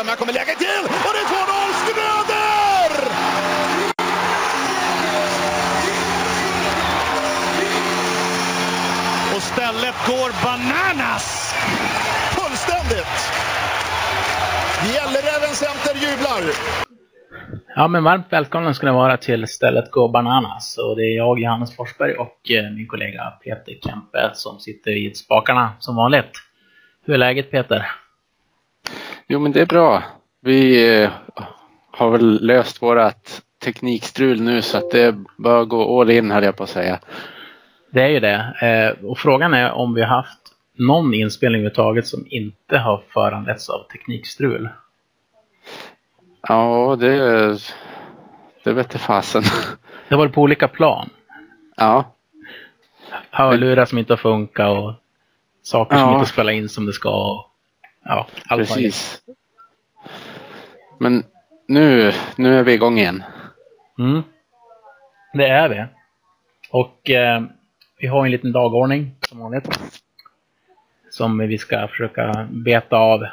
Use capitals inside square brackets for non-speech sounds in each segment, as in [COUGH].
fram. Här kommer läget till och det är 2-0 Schröder! Och stället går bananas! Fullständigt! Gälleräven Center jublar! Ja, men varmt välkomna ska ni vara till stället Go Bananas. Och det är jag, Johannes Forsberg och eh, min kollega Peter Kempe som sitter vid spakarna som vanligt. Hur är läget Peter? Jo, men det är bra. Vi eh, har väl löst vårat teknikstrul nu så att det bör gå all in höll jag på att säga. Det är ju det. Eh, och frågan är om vi har haft någon inspelning överhuvudtaget som inte har föranletts av teknikstrul. Ja, det, det vete fasen. [LAUGHS] Det varit på olika plan. Ja, Hörlurar som inte har funkat och saker som Ja. inte spelar in som det ska. Ja, allt precis. Men nu, nu är vi igång igen. Mm. Det är vi. Och eh, vi har en liten dagordning som vanligt. Som vi ska försöka beta av.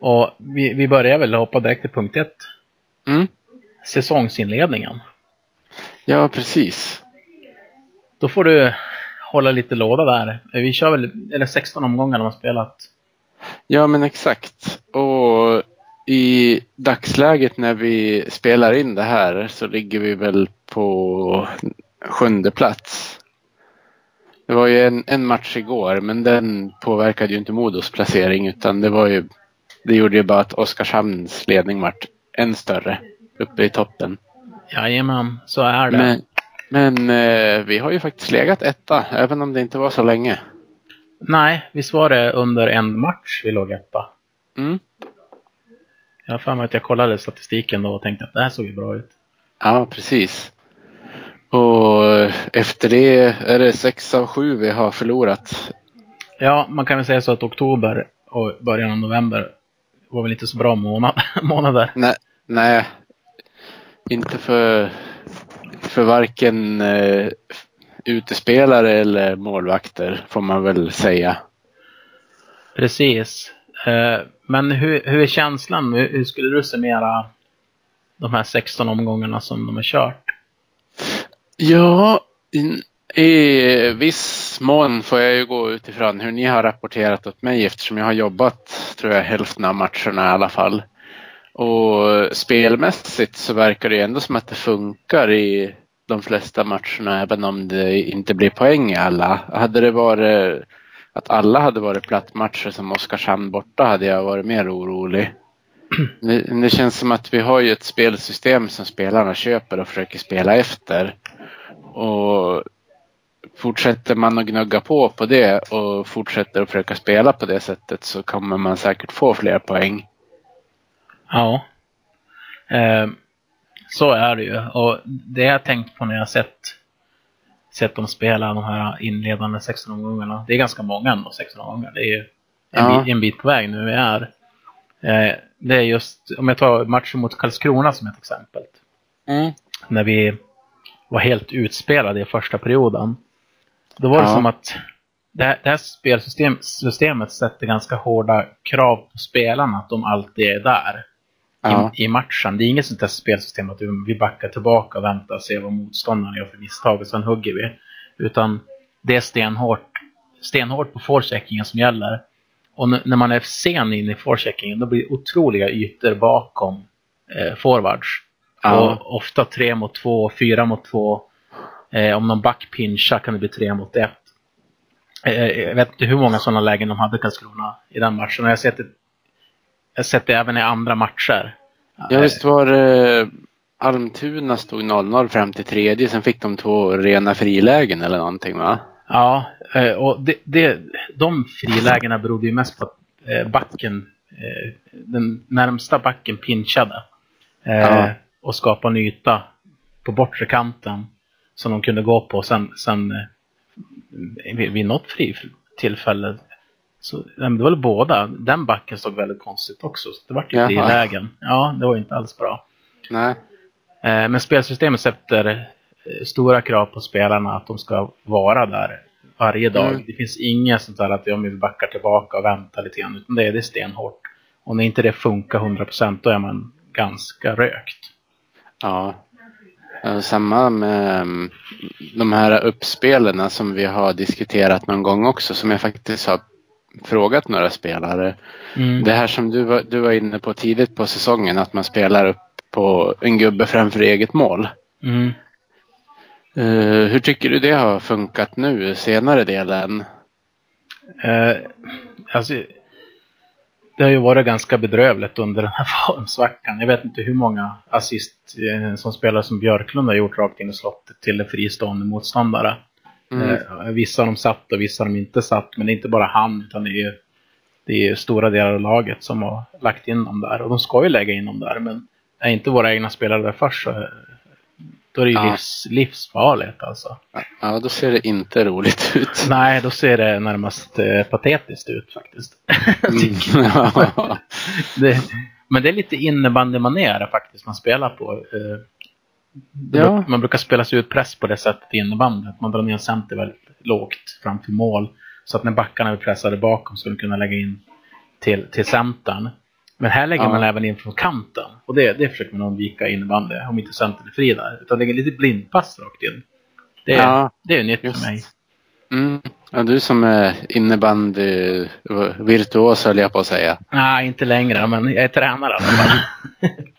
Och vi, vi börjar väl hoppa direkt till punkt ett. Mm. Säsongsinledningen. Ja, precis. Då får du hålla lite låda där. Vi kör väl, eller 16 omgångar de har spelat. Ja, men exakt. Och i dagsläget när vi spelar in det här så ligger vi väl på sjunde plats. Det var ju en, en match igår, men den påverkade ju inte Modos placering utan det var ju det gjorde ju bara att Oskarshamns ledning vart än större uppe i toppen. Jajamän, så är det. Men, men eh, vi har ju faktiskt legat etta, även om det inte var så länge. Nej, visst var det under en match vi låg etta? Mm. Jag har för mig att jag kollade statistiken då och tänkte att det här såg ju bra ut. Ja, precis. Och efter det är det sex av sju vi har förlorat. Ja, man kan väl säga så att oktober och början av november var väl inte så bra månad, [LAUGHS] månader. Nej, nej inte för, för varken eh, utespelare eller målvakter får man väl säga. Precis. Eh, Men hur, hur är känslan? Hur, hur skulle du summera de här 16 omgångarna som de har kört? Ja, i, i viss mån får jag ju gå utifrån hur ni har rapporterat åt mig eftersom jag har jobbat, tror jag, hälften av matcherna i alla fall. Och spelmässigt så verkar det ju ändå som att det funkar i de flesta matcherna även om det inte blir poäng i alla. Hade det varit att alla hade varit plattmatcher som Oskarshamn borta hade jag varit mer orolig. Det, det känns som att vi har ju ett spelsystem som spelarna köper och försöker spela efter. Och fortsätter man att gnugga på på det och fortsätter att försöka spela på det sättet så kommer man säkert få fler poäng. Ja. Eh, Så är det ju. Och det jag tänkt på när jag sett, sett dem spela de här inledande 16 omgångarna. Det är ganska många ändå, 16 omgångar. Det är ju en, Ja. bit, en bit på väg nu vi är. Eh, Det är just, om jag tar matchen mot Karlskrona som ett exempel. Mm. när vi var helt utspelade i första perioden. Då var det Ja. som att det här, det här spelsystemet systemet sätter ganska hårda krav på spelarna att de alltid är där Ja. i, i matchen. Det är inget sånt där spelsystem att vi backar tillbaka och väntar och ser vad motståndaren gör för misstag och sen hugger vi. Utan det är stenhårt, stenhårt på forecheckingen som gäller. Och när man är sen in i forecheckingen då blir det otroliga ytor bakom eh, forwards. Ja. Och ofta tre mot två, fyra mot två. Eh, om någon back pinchar kan det bli tre mot ett. Eh, jag vet inte hur många sådana lägen de hade Karlskrona i den matchen. Och jag har sett det, jag har sett det även i andra matcher. Ja visst var det Almtuna stod 0-0 fram till tredje, sen fick de två rena frilägen eller någonting va? Ja, eh, och det, det, de frilägena berodde ju mest på att eh, backen, eh, den närmsta backen pinchade. eh, Ja. Och skapade en yta på bortre kanten som de kunde gå på. Sen, sen eh, vid, vid något fri tillfälle så, det var väl båda. Den backen såg väldigt konstigt också. Så det var ju Jaha. frilägen. Ja, det var inte alls bra. Nej. Eh, Men spelsystemet sätter eh, stora krav på spelarna att de ska vara där varje dag. Mm. Det finns inget sånt där att om vi backar tillbaka och väntar lite grann. Utan det är, det är stenhårt. Och när inte det funkar 100% då är man ganska rökt. Ja. Samma med mm, de här uppspelen som vi har diskuterat någon gång också som jag faktiskt har frågat några spelare. Mm. Det här som du var, du var inne på tidigt på säsongen att man spelar upp på en gubbe framför eget mål. Mm. Eh, hur tycker du det har funkat nu senare delen? Eh, alltså, det har ju varit ganska bedrövligt under den här [LAUGHS] formsvackan. Jag vet inte hur många assist eh, som spelare som Björklund har gjort rakt in i slottet till en fristående motståndare. Mm. Eh, vissa har de satt och vissa har de inte satt. Men det är inte bara han utan det är det är stora delar av laget som har lagt in dem där. Och de ska ju lägga in dem där. Men är inte våra egna spelare där först så eh, då är det ju Ja. livs, livsfarligt alltså. Ja, då ser det inte roligt ut. [LAUGHS] Nej, då ser det närmast eh, patetiskt ut faktiskt. [LAUGHS] Mm. [LAUGHS] Det, men det är lite innebandymanér faktiskt man spelar på. Eh, Ja. Man brukar spela sig ut press på det sättet i innebandy. Man drar ner center väldigt lågt framför mål. Så att när backarna är pressade bakom ska de kunna lägga in till, till centern. Men här lägger Ja. man även in från kanten. Och det, det försöker man undvika i innebandy. Om inte centern är fri där. Utan lägger lite blindpass rakt in. Det, Ja, det är nytt just. för mig. Mm. Ja, du som är innebandy virtuos höll jag på att säga. Nej, inte längre, men jag är tränare i alla fall. [LAUGHS]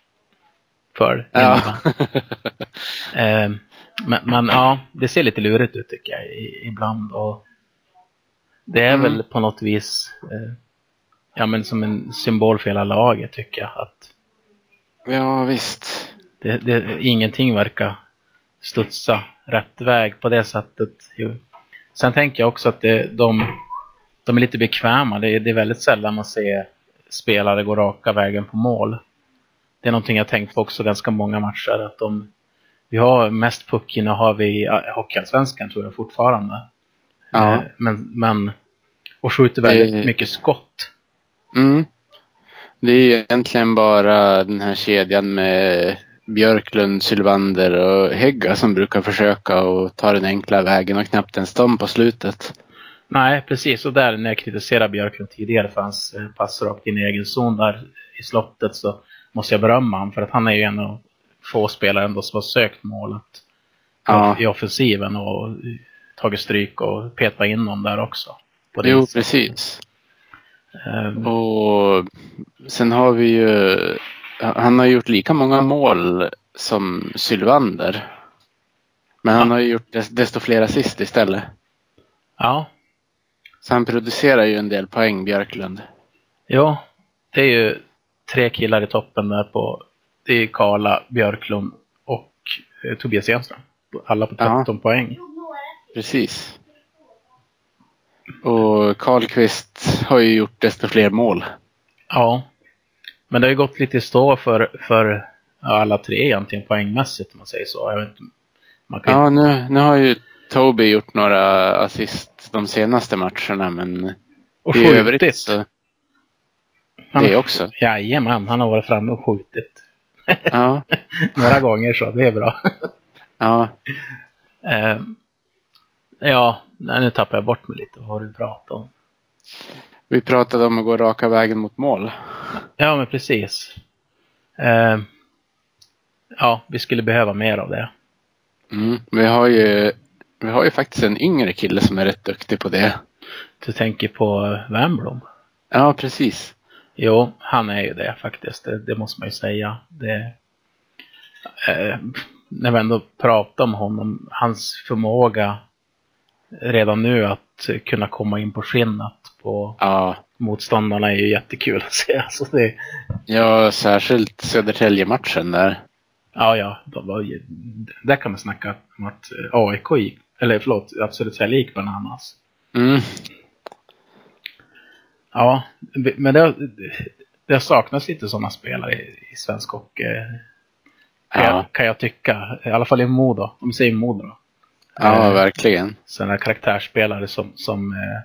För Ja. [LAUGHS] Eh, men, men ja, det ser lite lurigt ut tycker jag i, ibland. Och det är Mm. väl på något vis eh, ja, men som en symbol för hela laget tycker jag. Att ja, visst. det, det, ingenting verkar studsa rätt väg på det sättet. Jo. Sen tänker jag också att det, de, de är lite bekväma. Det, det är väldigt sällan man ser spelare gå raka vägen på mål. Det är någonting jag tänkt på också ganska många matcher. Att de, vi har mest puckinnehav i ja, Hockeyallsvenskan tror jag fortfarande. Ja. Eh, Men, men och skjuter väldigt Det- mycket skott. Mm. Det är ju egentligen bara den här kedjan med Björklund, Sylvander och Hägga som brukar försöka och ta den enkla vägen och knappt ens de på slutet. Nej, precis. Och där när jag kritiserade Björklund tidigare för hans eh, pass rakt in i egen zon där i slottet så måste jag berömma honom för att han är ju en av få spelare ändå som har sökt målet Ja. i offensiven och tagit stryk och petat in dem där också. Jo, sättet. precis. Ehm, Och sen har vi ju, han har gjort lika många mål som Sylvander. Men han Ja. har ju gjort des- desto fler assist istället. ja, Så han producerar ju en del poäng, Björklund. ja, det är ju tre killar i toppen där på det är Karla, Björklund och eh, Tobias Enström. Alla på Ja. 13 poäng. Precis. Och Karlqvist har ju gjort desto fler mål. Ja. Men det har ju gått lite i stå för, för ja, alla tre egentligen poängmässigt om man säger så. Jag inte, man kan Ja, nu, nu har ju Toby gjort några assist de senaste matcherna, men och i övrigt skjutit. så Han- det också. Jajamän, han har varit framme och skjutit Ja, [LAUGHS] några gånger så det är bra. [LAUGHS] ja. Eh, ja, nu tappar jag bort mig lite. Vad har du pratat om? Vi pratade om att gå raka vägen mot mål. Ja, men precis. Eh, ja, vi skulle behöva mer av det. Mm. Vi, har ju, vi har ju faktiskt en yngre kille som är rätt duktig på det. Du tänker på Wernbloom? Ja, precis. Jo, han är ju det faktiskt. Det, det måste man ju säga. Det, eh, när vi ändå pratar om honom, hans förmåga redan nu att kunna komma in på skinnet på Ja, motståndarna är ju jättekul att se. Alltså det, ja särskilt Södertälje-matchen där. ja, ja, var där kan man snacka om att AIK gick, eller förlåt, att Södertälje gick bananas. Mm. Ja, men det, det saknas lite sådana spelare i, i svensk hockey. Kan, Ja. jag, kan jag tycka. I alla fall i Modo. Om vi säger Modo då. ja, Eh, verkligen. Sådana karaktärsspelare som, som eh,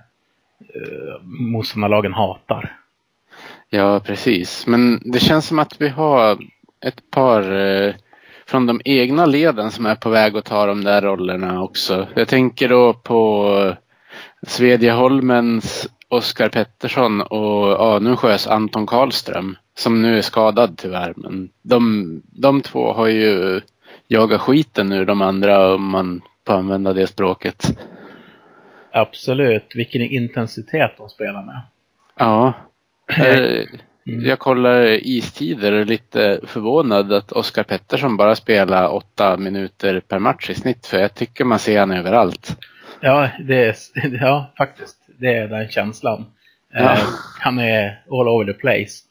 eh, motståndarlagen hatar. Ja, precis. Men det känns som att vi har ett par eh, från de egna leden som är på väg att ta de där rollerna också. Jag tänker då på Svedjeholmens Oskar Pettersson och Anungsjös Anton Karlström. Som nu är skadad tyvärr. Men de, de två har ju jagat skiten ur de andra om man får använda det språket. Absolut. Vilken intensitet de spelar med. Ja. Eh, jag kollar istider och är lite förvånad att Oskar Pettersson bara spelar åtta minuter per match i snitt. För jag tycker man ser honom överallt. Ja, det är, [LAUGHS] ja, faktiskt. Det är den känslan. Ja. Eh, han är all over the place.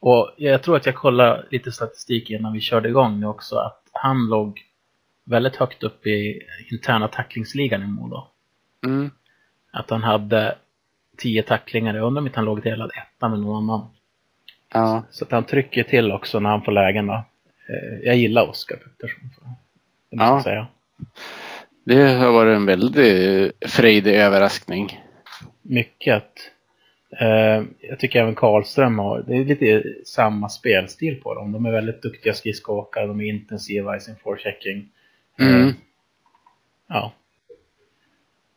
Och jag tror att jag kollade lite statistik innan vi körde igång nu också. Att han låg väldigt högt upp i interna tacklingsligan i Modo. Mm. Att han hade tio tacklingar. Jag undrar om inte han låg delad etta med någon annan. Ja. Så att han trycker till också när han får lägen då. Eh, Jag gillar Oskar Pettersson. jag måste Ja. säga. Det har varit en väldigt frejdig överraskning. Mycket. Eh, jag tycker även Karlström har, det är lite samma spelstil på dem. De är väldigt duktiga skridskoåkare, de är intensiva i sin forechecking. Eh, Mm. Ja.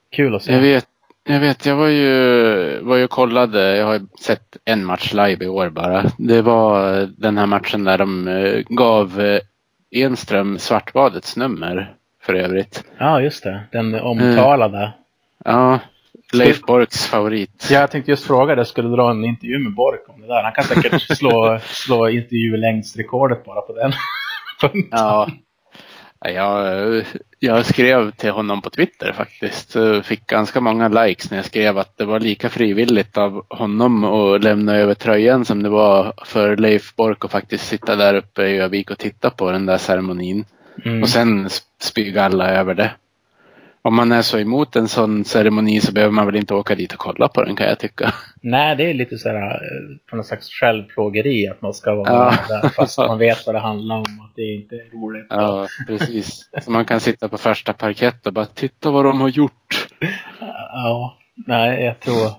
Kul att se. Jag vet, jag vet, jag var ju, var ju kollade, jag har sett en match live i år bara. Det var den här matchen där de eh, gav eh, Enström Svartbadets nummer för övrigt. Ja, just det. Den omtalade. Ja, Leif Borks favorit. Ja, jag tänkte just fråga dig, skulle du dra en intervju med Bork om det där? Han kan säkert [LAUGHS] slå, slå intervjulängdsrekordet bara på den. [LAUGHS] Ja, Jag, jag skrev till honom på Twitter faktiskt. Fick ganska många likes när jag skrev att det var lika frivilligt av honom att lämna över tröjan som det var för Leif Bork att faktiskt sitta där uppe i Övik och titta på den där ceremonin. Mm. Och sen spyga alla över det. Om man är så emot en sån ceremoni så behöver man väl inte åka dit och kolla på den kan jag tycka. Nej, det är lite så här eh, på något slags självplågeri att man ska vara Ja. där fast man vet vad det handlar om att det inte är roligt. Ja, precis. Så man kan sitta på första parkett och bara titta vad de har gjort. Ja, nej, jag tror...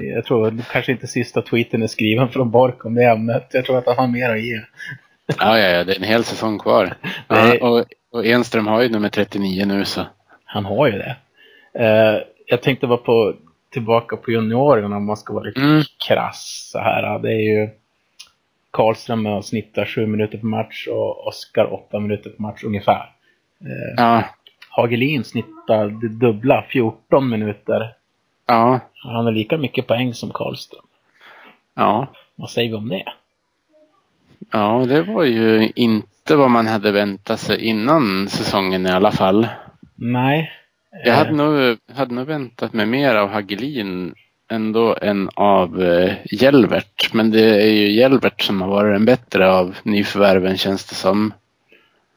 Jag tror kanske inte sista tweeten är skriven från Bork om det ämnet. Jag tror att han har mer att ge. Ja, ja, ja, det är en hel säsong kvar. Ja, och, och Enström har ju nummer 39 nu så. Han har ju det. Eh, jag tänkte vara på, tillbaka på juniorerna om man ska vara lite Mm. krass så här. Det är ju Karlström och snittar sju minuter per match och Oskar åtta minuter per match ungefär. Eh, Ja, Hagelin snittar det dubbla, 14 minuter. ja, Han har lika mycket poäng som Karlström. ja. Vad säger vi om det? Ja, det var ju inte vad man hade väntat sig innan säsongen i alla fall. Nej. Jag hade Eh, nog, hade nog väntat mig mer av Hagelin ändå än av eh, Jelvert. Men det är ju Jelvert som har varit den bättre av nyförvärven känns det som.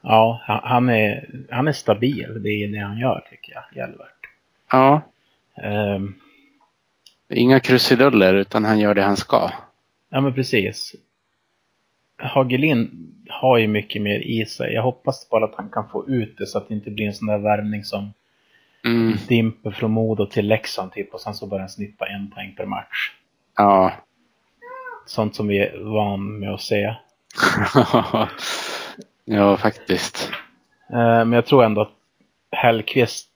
Ja, han- är, han är stabil. Det är det han gör tycker jag, Hjelvert. Ja, Ehm, inga krusiduller utan han gör det han ska. ja men precis. Hagelin har ju mycket mer i sig. Jag hoppas bara att han kan få ut det så att det inte blir en sån där värvning som Mm, dimper från Modo till Leksand typ och sen så börjar han snitta en poäng per match. ja. Sånt som vi är van med att se. [LAUGHS] ja, faktiskt. Eh, Men jag tror ändå att Hellqvist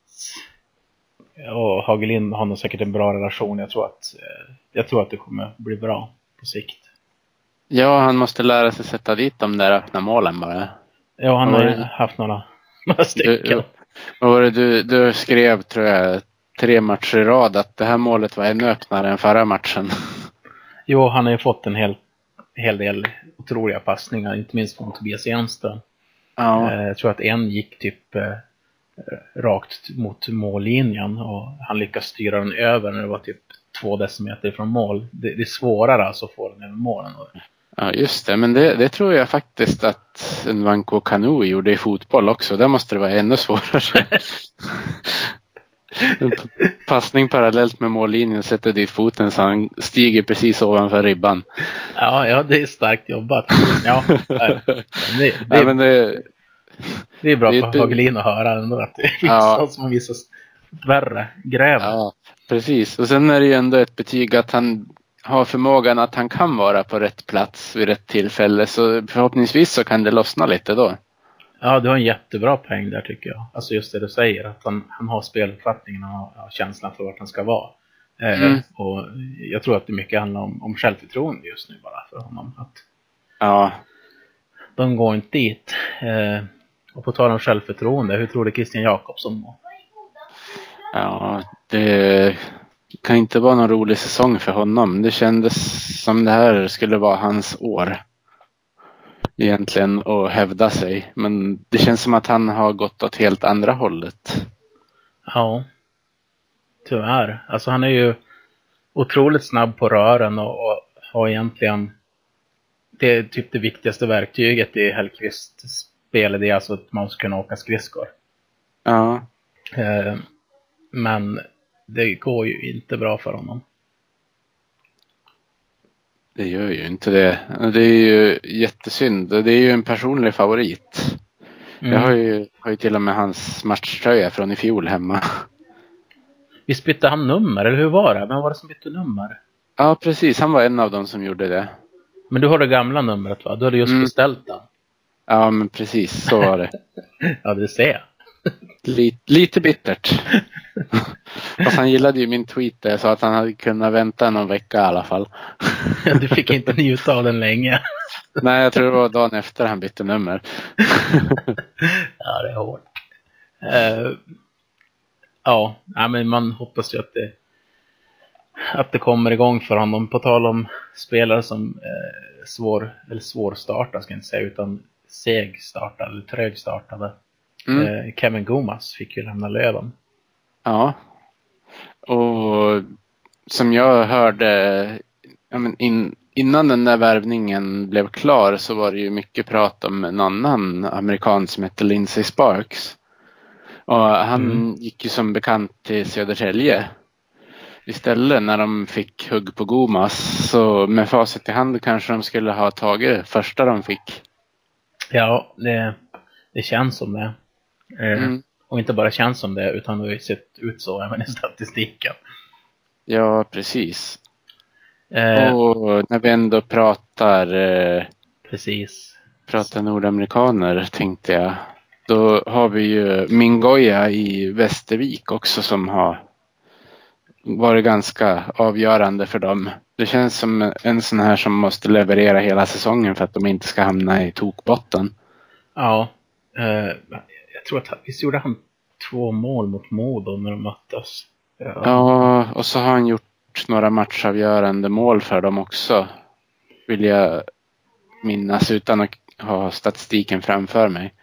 och Hagelin har nog säkert en bra relation. Jag tror att, eh, jag tror att det kommer bli bra på sikt. Ja, han måste lära sig sätta dit de där öppna målen bara. Ja, han har ju haft några, [LAUGHS] några stycken. Du, vad var det du, du skrev, tror jag, tre matcher i rad att det här målet var ännu öppnare än förra matchen. [LAUGHS] Jo, han har ju fått en hel, hel del otroliga passningar, inte minst från Tobias Enström. Ja, Eh, Jag tror att en gick typ eh, rakt mot mållinjen och han lyckas styra den över när det var typ två decimeter från mål. Det, det är svårare alltså att få den över målen. ja just det. Men det, det tror jag faktiskt att en Vanko Kanu gjorde i fotboll också. Där måste det vara ännu svårare. [LAUGHS] En passning parallellt med mållinjen sätter dit foten så han stiger precis ovanför ribban. Ja, ja, det är starkt jobbat. Ja, [LAUGHS] det, det, Nej, men det, det är bra det för Hagelin att höra ändå att det är vissa Ja. som har visat värre gräv. Ja, precis. Och sen är det ju ändå ett betyg att han har förmågan att han kan vara på rätt plats vid rätt tillfälle. Så förhoppningsvis så kan det lossna lite då. Ja, du har en jättebra poäng där tycker jag. Alltså just det du säger, att han, han har speluppfattningen och har, känslan för vart han ska vara. Eh, Mm. Och jag tror att det mycket handlar om, om självförtroende just nu bara för honom. Att Ja, de går inte dit. Eh, och på tal om självförtroende, hur tror du Christian Jakobsson mår? ja, det kan inte vara någon rolig säsong för honom. Det kändes som det här skulle vara hans år. Egentligen att hävda sig. Men det känns som att han har gått åt helt andra hållet. Ja, tyvärr. Alltså han är ju otroligt snabb på rören och, och har egentligen det är typ det viktigaste verktyget i Hellkvists spel. Det är alltså att man ska kunna åka skridskor. Ja, Eh, men det går ju inte bra för honom. det gör ju inte det. Det är ju jättesynd. Det är ju en personlig favorit. Mm. Jag har ju, har ju till och med hans matchtröja från i fjol hemma. Visst bytte han nummer, eller hur var det? Vem var det som bytte nummer? Ja, precis. Han var en av dem som gjorde det. Men du har det gamla numret va? Du hade just Mm. beställt den. Ja, men precis så var det. [LAUGHS] Ja, det ser. Lite, lite bittert. Fast han gillade ju min tweet där jag sa att han hade kunnat vänta någon vecka i alla fall. Du fick inte njuta av den länge. Nej, jag tror det var dagen efter han bytte nummer. Ja, det är hårt. Eh, ja, men man hoppas ju att det, att det kommer igång för honom. På tal om spelare som eh, svår, eller svårstartade ska jag inte säga, utan segstartade eller trögstartade. Mm. Eh, Kevin Gomas fick ju lämna Löven. Ja. Och som jag hörde in, innan den där värvningen blev klar så var det ju mycket prat om en annan amerikan som hette Lindsey Sparks. Och han Mm. gick ju som bekant till Södertälje istället när de fick hugg på Gomas. Så med facit i hand kanske de skulle ha tagit första de fick. Ja, det, det känns som det. Eh, Mm. Och inte bara känns som det, utan det har ju sett ut så även i statistiken. Ja, precis. Eh, Och när vi ändå pratar eh, Precis. Prata nordamerikaner tänkte jag. Då har vi ju Mingoya i Västervik också som har varit ganska avgörande för dem. Det känns som en sån här som måste leverera hela säsongen för att de inte ska hamna i tokbotten. Ja, eh, jag tror att visst gjorde han två mål mot Modo när de möttes. Ja. Ja, och så har han gjort några matchavgörande mål för dem också. Vill jag minnas utan att ha statistiken framför mig.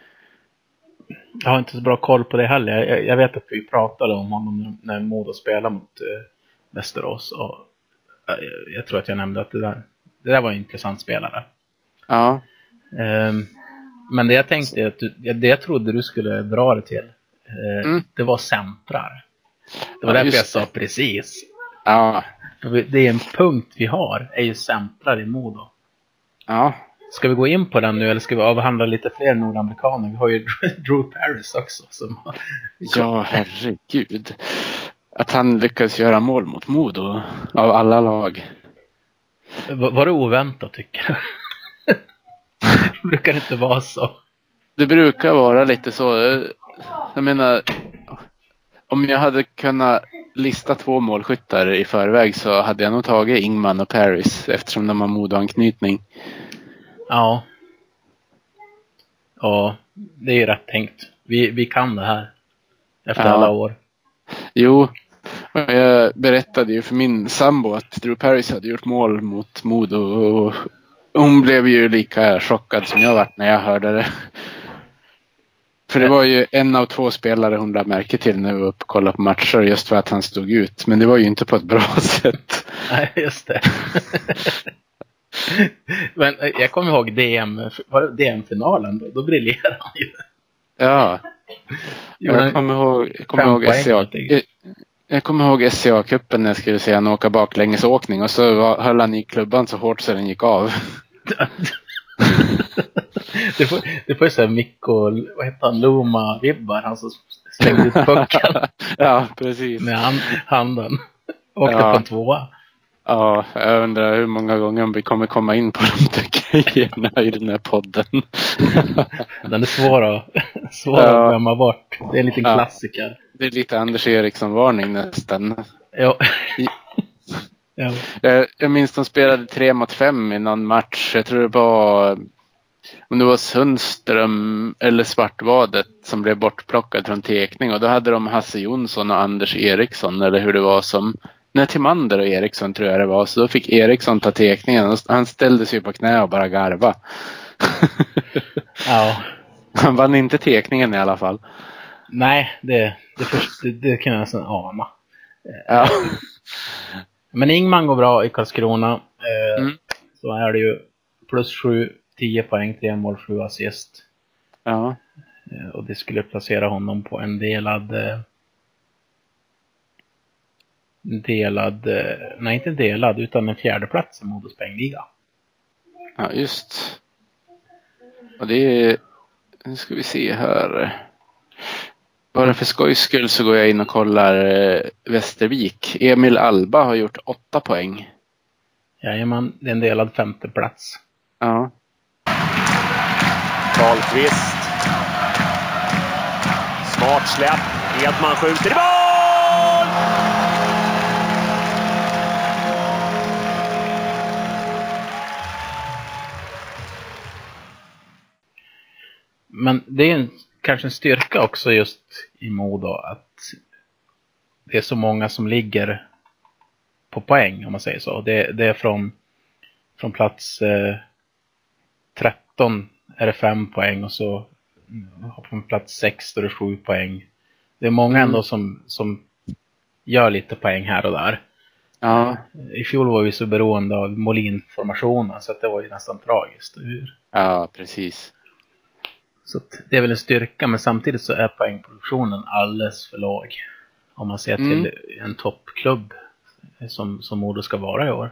Jag har inte så bra koll på det heller. Jag, jag vet att vi pratade om honom när Modo spelade mot eh, Västerås. Och, eh, jag tror att jag nämnde att det där, det där var en intressant spelare. Ja, Ehm, men det jag tänkte, att du, det jag trodde du skulle dra det till, eh, Mm. det var centrar. Det var Ja, därför jag sa det. precis. ja, Det är en punkt vi har, är ju centrar i Modo. ja. Ska vi gå in på den nu eller ska vi avhandla lite fler nordamerikaner? Vi har ju [LAUGHS] Drew Paris också. Som, Ja, herregud. Att han lyckas göra mål mot Modo av alla lag. var, var det oväntat tycker du? [LAUGHS] det brukar inte vara så. Det brukar vara lite så. Jag menar, om jag hade kunnat lista två målskyttar i förväg så hade jag nog tagit Ingman och Paris eftersom de har Modo-anknytning. Ja. Ja, det är ju rätt tänkt. Vi, vi kan det här. Efter Ja. alla år. Jo, jag berättade ju för min sambo att Drew Paris hade gjort mål mot Modo och hon blev ju lika chockad som jag vart när jag hörde det. För det var ju en av två spelare hon lade märke till när vi var uppe och kollade på matcher just för att han stod ut. Men det var ju inte på ett bra [LAUGHS] sätt. Nej, just det. [LAUGHS] Men eh, jag kommer ihåg DM, var det DM-finalen då? Då briljerade han ju. Ja, jag kommer ihåg, jag kommer ihåg SCA. Jag, jag kommer ihåg SCA-cupen när jag skulle se han åka baklängesåkning och så var, höll han i klubban så hårt så den gick av. [LAUGHS] det får, det får ju såhär Mikko, vad heter han, Loma-vibbar, han som slängde ut pucken [LAUGHS] ja, precis. med hand, handen. Åkte Ja. på en tvåa. Ja, jag undrar hur många gånger vi kommer komma in på [LAUGHS] de där grejerna i den här podden. [LAUGHS] Den är svår att, svår Ja. att glömma bort. Det är en liten Ja. klassiker. Det är lite Anders Eriksson-varning nästan. Ja, [LAUGHS] Ja. Jag, jag minns de spelade tre mot fem i någon match. Jag tror det var om det var Sundström eller Svartvadet som blev bortplockad från tekning och då hade de Hasse Jonsson och Anders Eriksson eller hur det var som Nej, Timander och Eriksson tror jag det var. Så då fick Eriksson ta tekningen. Han ställde sig på knä och bara garva. ja. [LAUGHS] Han vann inte tekningen i alla fall. Nej, det, det, först, det, det kan jag nästan ana. Ja. [LAUGHS] Men Ingman går bra i Karlskrona. Eh, Mm. Så är det ju plus 7, 10 poäng, 3 mål, 7 assist. Ja. Eh, och det skulle placera honom på en delad... Eh, delad... Eh, nej, inte delad, utan en fjärde plats i Modos poängliga. ja, just. Och det är... Nu ska vi se här. Bara för skojs skull så går jag in och kollar eh, Västervik. Emil Alba har gjort åtta poäng. Jajamän, det är en delad femte plats. Ja. Karlqvist. Smart släpp. Edman skjuter i mål! Men det är en, kanske en styrka också just i Modo att det är så många som ligger på poäng om man säger så. Det, det är från, från plats eh, 13 är det 5 poäng och så mm, på plats 6 då är det 7 poäng. Det är många Mm. ändå som, som gör lite poäng här och där. Ja. I fjol var vi så beroende av Molin-formationen så att det var ju nästan tragiskt. Hur? Ja, precis. Så det är väl en styrka, men samtidigt så är poängproduktionen alldeles för låg. Om man ser till en toppklubb som, som Modo ska vara i år.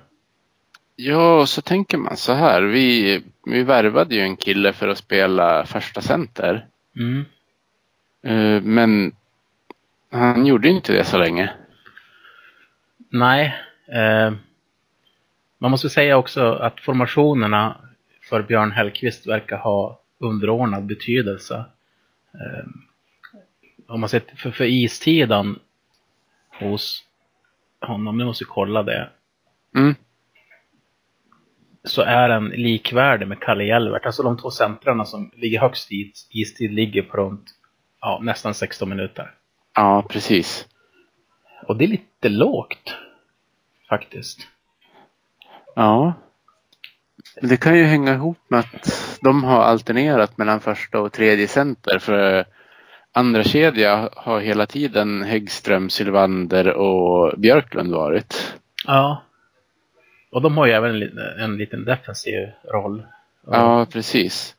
Ja, så tänker man så här. Vi, vi värvade ju en kille för att spela första center. Mm. Eh, Men han gjorde inte det så länge. Nej. Eh, man måste säga också att formationerna för Björn Hellkvist verkar ha underordnad betydelse. Om man ser för, för istiden hos honom, nu måste jag kolla det. Mm. så är den likvärdig med Kalle Hjelvert. Alltså de två centrarna som ligger högst i istid ligger på runt ja, nästan 16 minuter. Ja, precis. Och det är lite lågt. Faktiskt. Ja. Det kan ju hänga ihop med att de har alternerat mellan första och tredje center. För andra kedja har hela tiden Häggström, Sylvander och Björklund varit. Ja. Och de har ju även en, en liten defensiv roll. Och Ja, precis.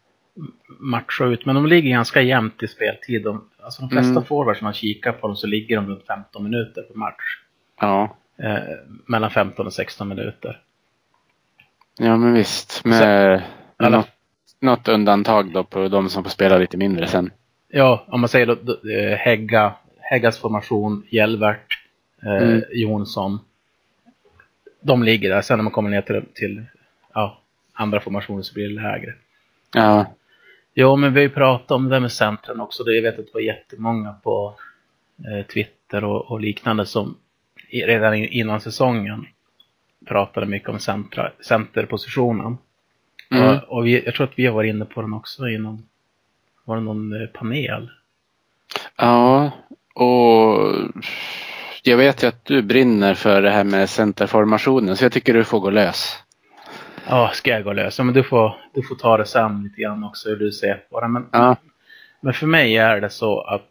Matcha ut. Men de ligger ganska jämnt i speltid. De, alltså de flesta Mm. forwards som man kikar på dem så ligger de runt 15 minuter per match. Ja, Eh, mellan 15 och 16 minuter. Ja men visst. Med Alla- något, något undantag då på de som får spela lite mindre sen. Ja, om man säger då, då, eh, Hägga, Häggas formation, Hjelvert, eh, Mm. Jonsson. De ligger där. Sen när man kommer ner till, till ja, andra formationer så blir det lägre. Ja, Ja, men vi har ju pratat om det med centren också. Det jag vet att det var jättemånga på eh, Twitter och, och liknande som redan in- innan säsongen pratade mycket om centra, centerpositionen. Mm. Och, och vi, jag tror att vi har varit inne på den också innan. Var det någon eh, panel? ja och jag vet ju att du brinner för det här med centerformationen så jag tycker du får gå lös. Ja, ska jag gå lös? Ja, men du får, du får ta det sen lite grann också hur du ser på det. Men, Ja, men för mig är det så att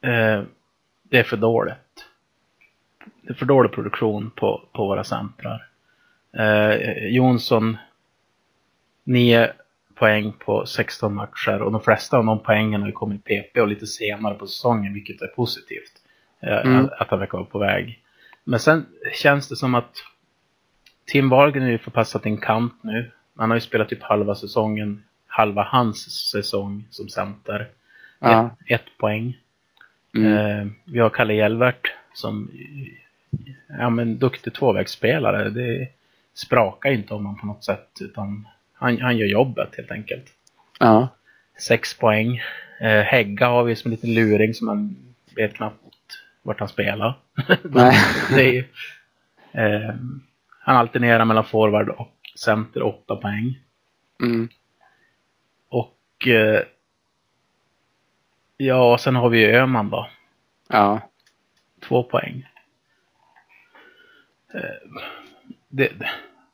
eh, det är för dåligt. För dålig produktion på, på våra centrar. Eh, Jonsson, 9 poäng på 16 matcher och de flesta av de poängen har ju kommit PP och lite senare på säsongen, vilket är positivt. Eh, Mm. att, han verkar vara på väg. Men sen känns det som att Tim Wahlgren är ju förpassat till en kant nu. Han har ju spelat typ halva säsongen, halva hans säsong som center. ja. Ett, ett poäng. Mm. Eh, vi har Kalle Hjelvert som ja, men duktig tvåvägsspelare. Det sprakar inte om honom på något sätt utan han, han gör jobbet helt enkelt. ja. Sex poäng. Eh, Hägga har vi som en liten luring som man vet knappt vart han spelar. [LAUGHS] Nej. ju, Eh, han alternerar mellan forward och center 8 poäng. Mm. Och eh, ja, sen har vi ju Öhman då. Ja. Två poäng. Eh, det,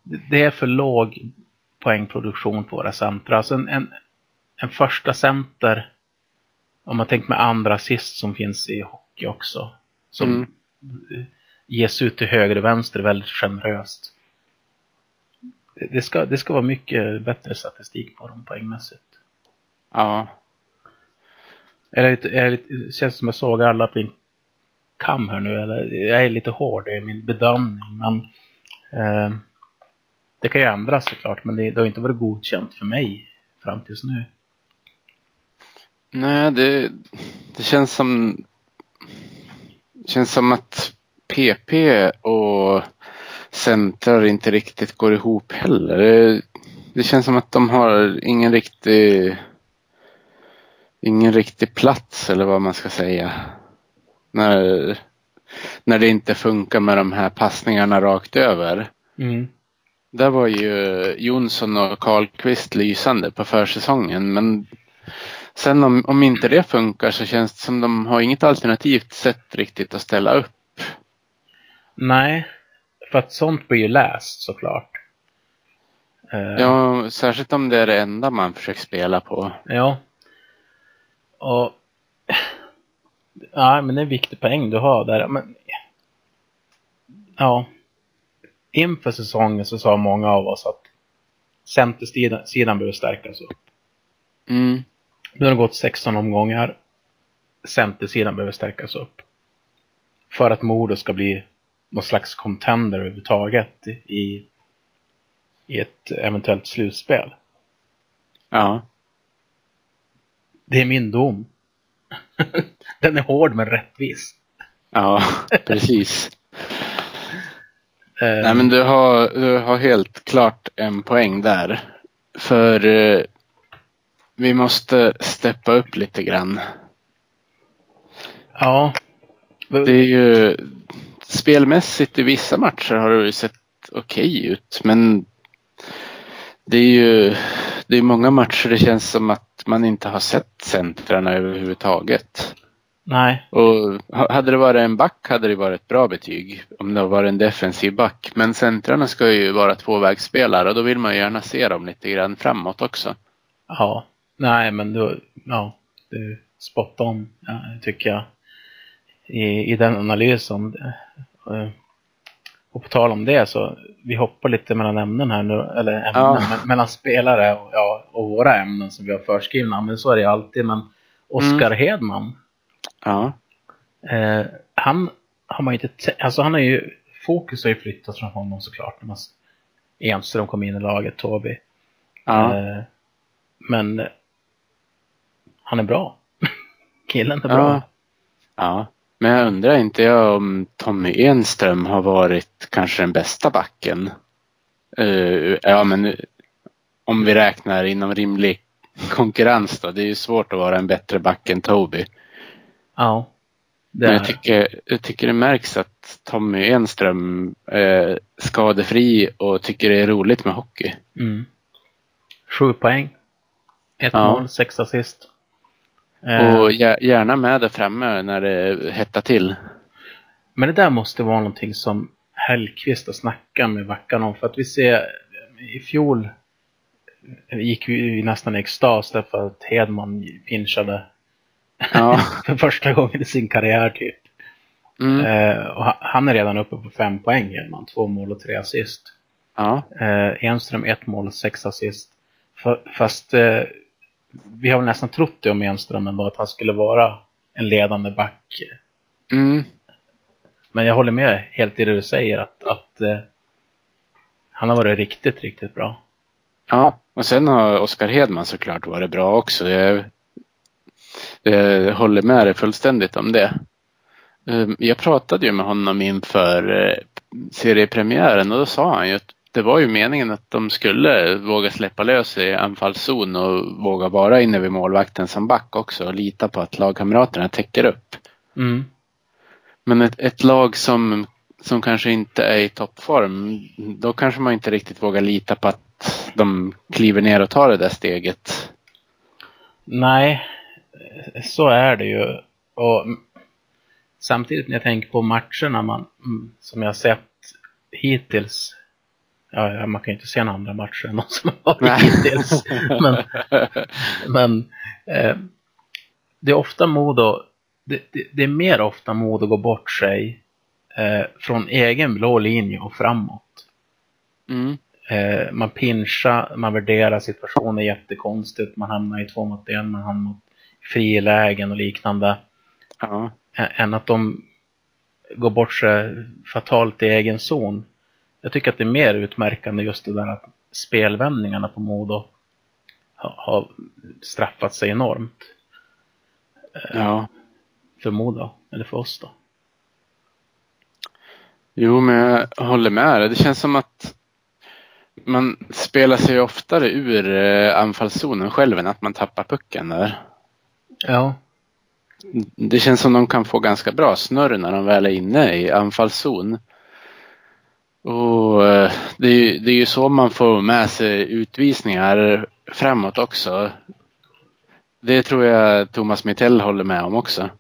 det, är för låg poängproduktion på våra centra. Alltså en, en, en första center, om man tänker med andra assist som finns i hockey också, som Mm. ges ut till höger och vänster väldigt generöst. Det- ska, det ska vara mycket bättre statistik på dem poängmässigt. Ja. Lite, det känns som jag såg alla på kam här nu, eller jag är lite hård i min bedömning, men eh, det kan ju ändras såklart, men det, det har inte varit godkänt för mig fram tills nu. Nej, det, det känns som det känns som att PP och centrar inte riktigt går ihop heller. Det, det känns som att de har ingen riktig ingen riktig plats eller vad man ska säga. När, när det inte funkar med de här passningarna rakt över. Där var ju Jonsson och Karlqvist lysande på försäsongen men sen om, om inte det funkar så känns det som de har inget alternativt sätt riktigt att ställa upp. Nej, för att sånt blir ju läst såklart. Eh, Ja, särskilt om det är det enda man försöker spela på. Ja. Och... Ja, men det är en viktig poäng du har där. Men... Ja. Inför säsongen så sa många av oss att centersidan sidan behöver stärkas upp. Mm. Nu har det gått 16 omgångar. Centersidan behöver stärkas upp. För att Modo ska bli någon slags contender överhuvudtaget i, i ett eventuellt slutspel. Ja. Det är min dom. [LAUGHS] Den är hård men rättvis. Ja, [LAUGHS] precis. Eh, Nej men du har, du har helt klart en poäng där. För eh, vi måste steppa upp lite grann. Ja. Det är ju spelmässigt i vissa matcher har det ju sett okej ut men det är ju det är många matcher det känns som att man inte har sett centrarna överhuvudtaget. Nej. Och ha- hade det varit en back hade det varit ett bra betyg om det har varit en defensiv back. Men centrarna ska ju vara tvåvägsspelare och då vill man ju gärna se dem lite grann framåt också. Ja. Nej men du, ja. Du spot on, ja, tycker jag. I, I den analysen. Och på tal om det så, vi hoppar lite mellan ämnen här nu, eller ämnen, Ja. me- mellan spelare och, ja, och våra ämnen som vi har förskrivna, men så är det ju alltid. Men Oskar Hedman, Ja. Eh, han har man inte te- alltså han har ju, fokus har ju flyttats från honom såklart. När man, Enström kom in i laget, Toby. Ja. Eh, men han är bra. [LAUGHS] Killen är bra. ja. Men jag undrar inte jag om Tommy Enström har varit kanske den bästa backen. Eh, ja men om vi räknar inom rimlig konkurrens då. Det är ju svårt att vara en bättre back än Toby. Ja. Men jag tycker, jag tycker det märks att Tommy Enström är skadefri och tycker det är roligt med hockey. mm. Sju poäng. Ett Ja. mål, sex assist. Eh, Och gär- gärna med där framme när det hettar till. Men det där måste vara någonting som Hellqvist har snackat med backarna om. För att vi ser i fjol gick vi nästan i extas därför att Hedman pinchade Ja. [LAUGHS] för första gången i sin karriär typ. Mm. Eh, och ha- han är redan uppe på fem poäng Hedman. Två mål och tre assist. Ja. Eh, Enström ett mål och sex assist. Fa- fast eh, vi har väl nästan trott det om Enström ändå att han skulle vara en ledande back. Mm. Men jag håller med helt i det du säger att, att eh, han har varit riktigt, riktigt bra. Ja, och sen har Oskar Hedman såklart varit bra också. Jag, jag håller med dig fullständigt om det. Eh, Jag pratade ju med honom inför eh, seriepremiären och då sa han ju att det var ju meningen att de skulle våga släppa lös i anfallszon och våga vara inne vid målvakten som back också och lita på att lagkamraterna täcker upp. Mm. Men ett, ett lag som, som kanske inte är i toppform, då kanske man inte riktigt vågar lita på att de kliver ner och tar det där steget. Nej, så är det ju. Och samtidigt när jag tänker på matcherna man, som jag sett hittills. Ja, man kan ju inte se några andra matcher än de som har varit hittills. [LAUGHS] Men, men eh, det är ofta mod och, det, det, det, är mer ofta mod att gå bort sig eh, från egen blå linje och framåt. Mm. Eh, man pinchar, man värderar situationen jättekonstigt, man hamnar i två mot en, man hamnar i frilägen och liknande. Ja. Än att de går bort sig fatalt i egen zon. Jag tycker att det är mer utmärkande just det där att spelvändningarna på Modo har, har straffat sig enormt. Ja. För Modo, eller för oss då. Jo, men jag håller med. Det känns som att man spelar sig oftare ur eh, anfallszonen själv än att man tappar pucken där. Ja. Det känns som de kan få ganska bra snurr när de väl är inne i anfallszon. Och eh, det är, ju, det är ju så man får med sig utvisningar framåt också. Det tror jag Thomas Mittell håller med om också.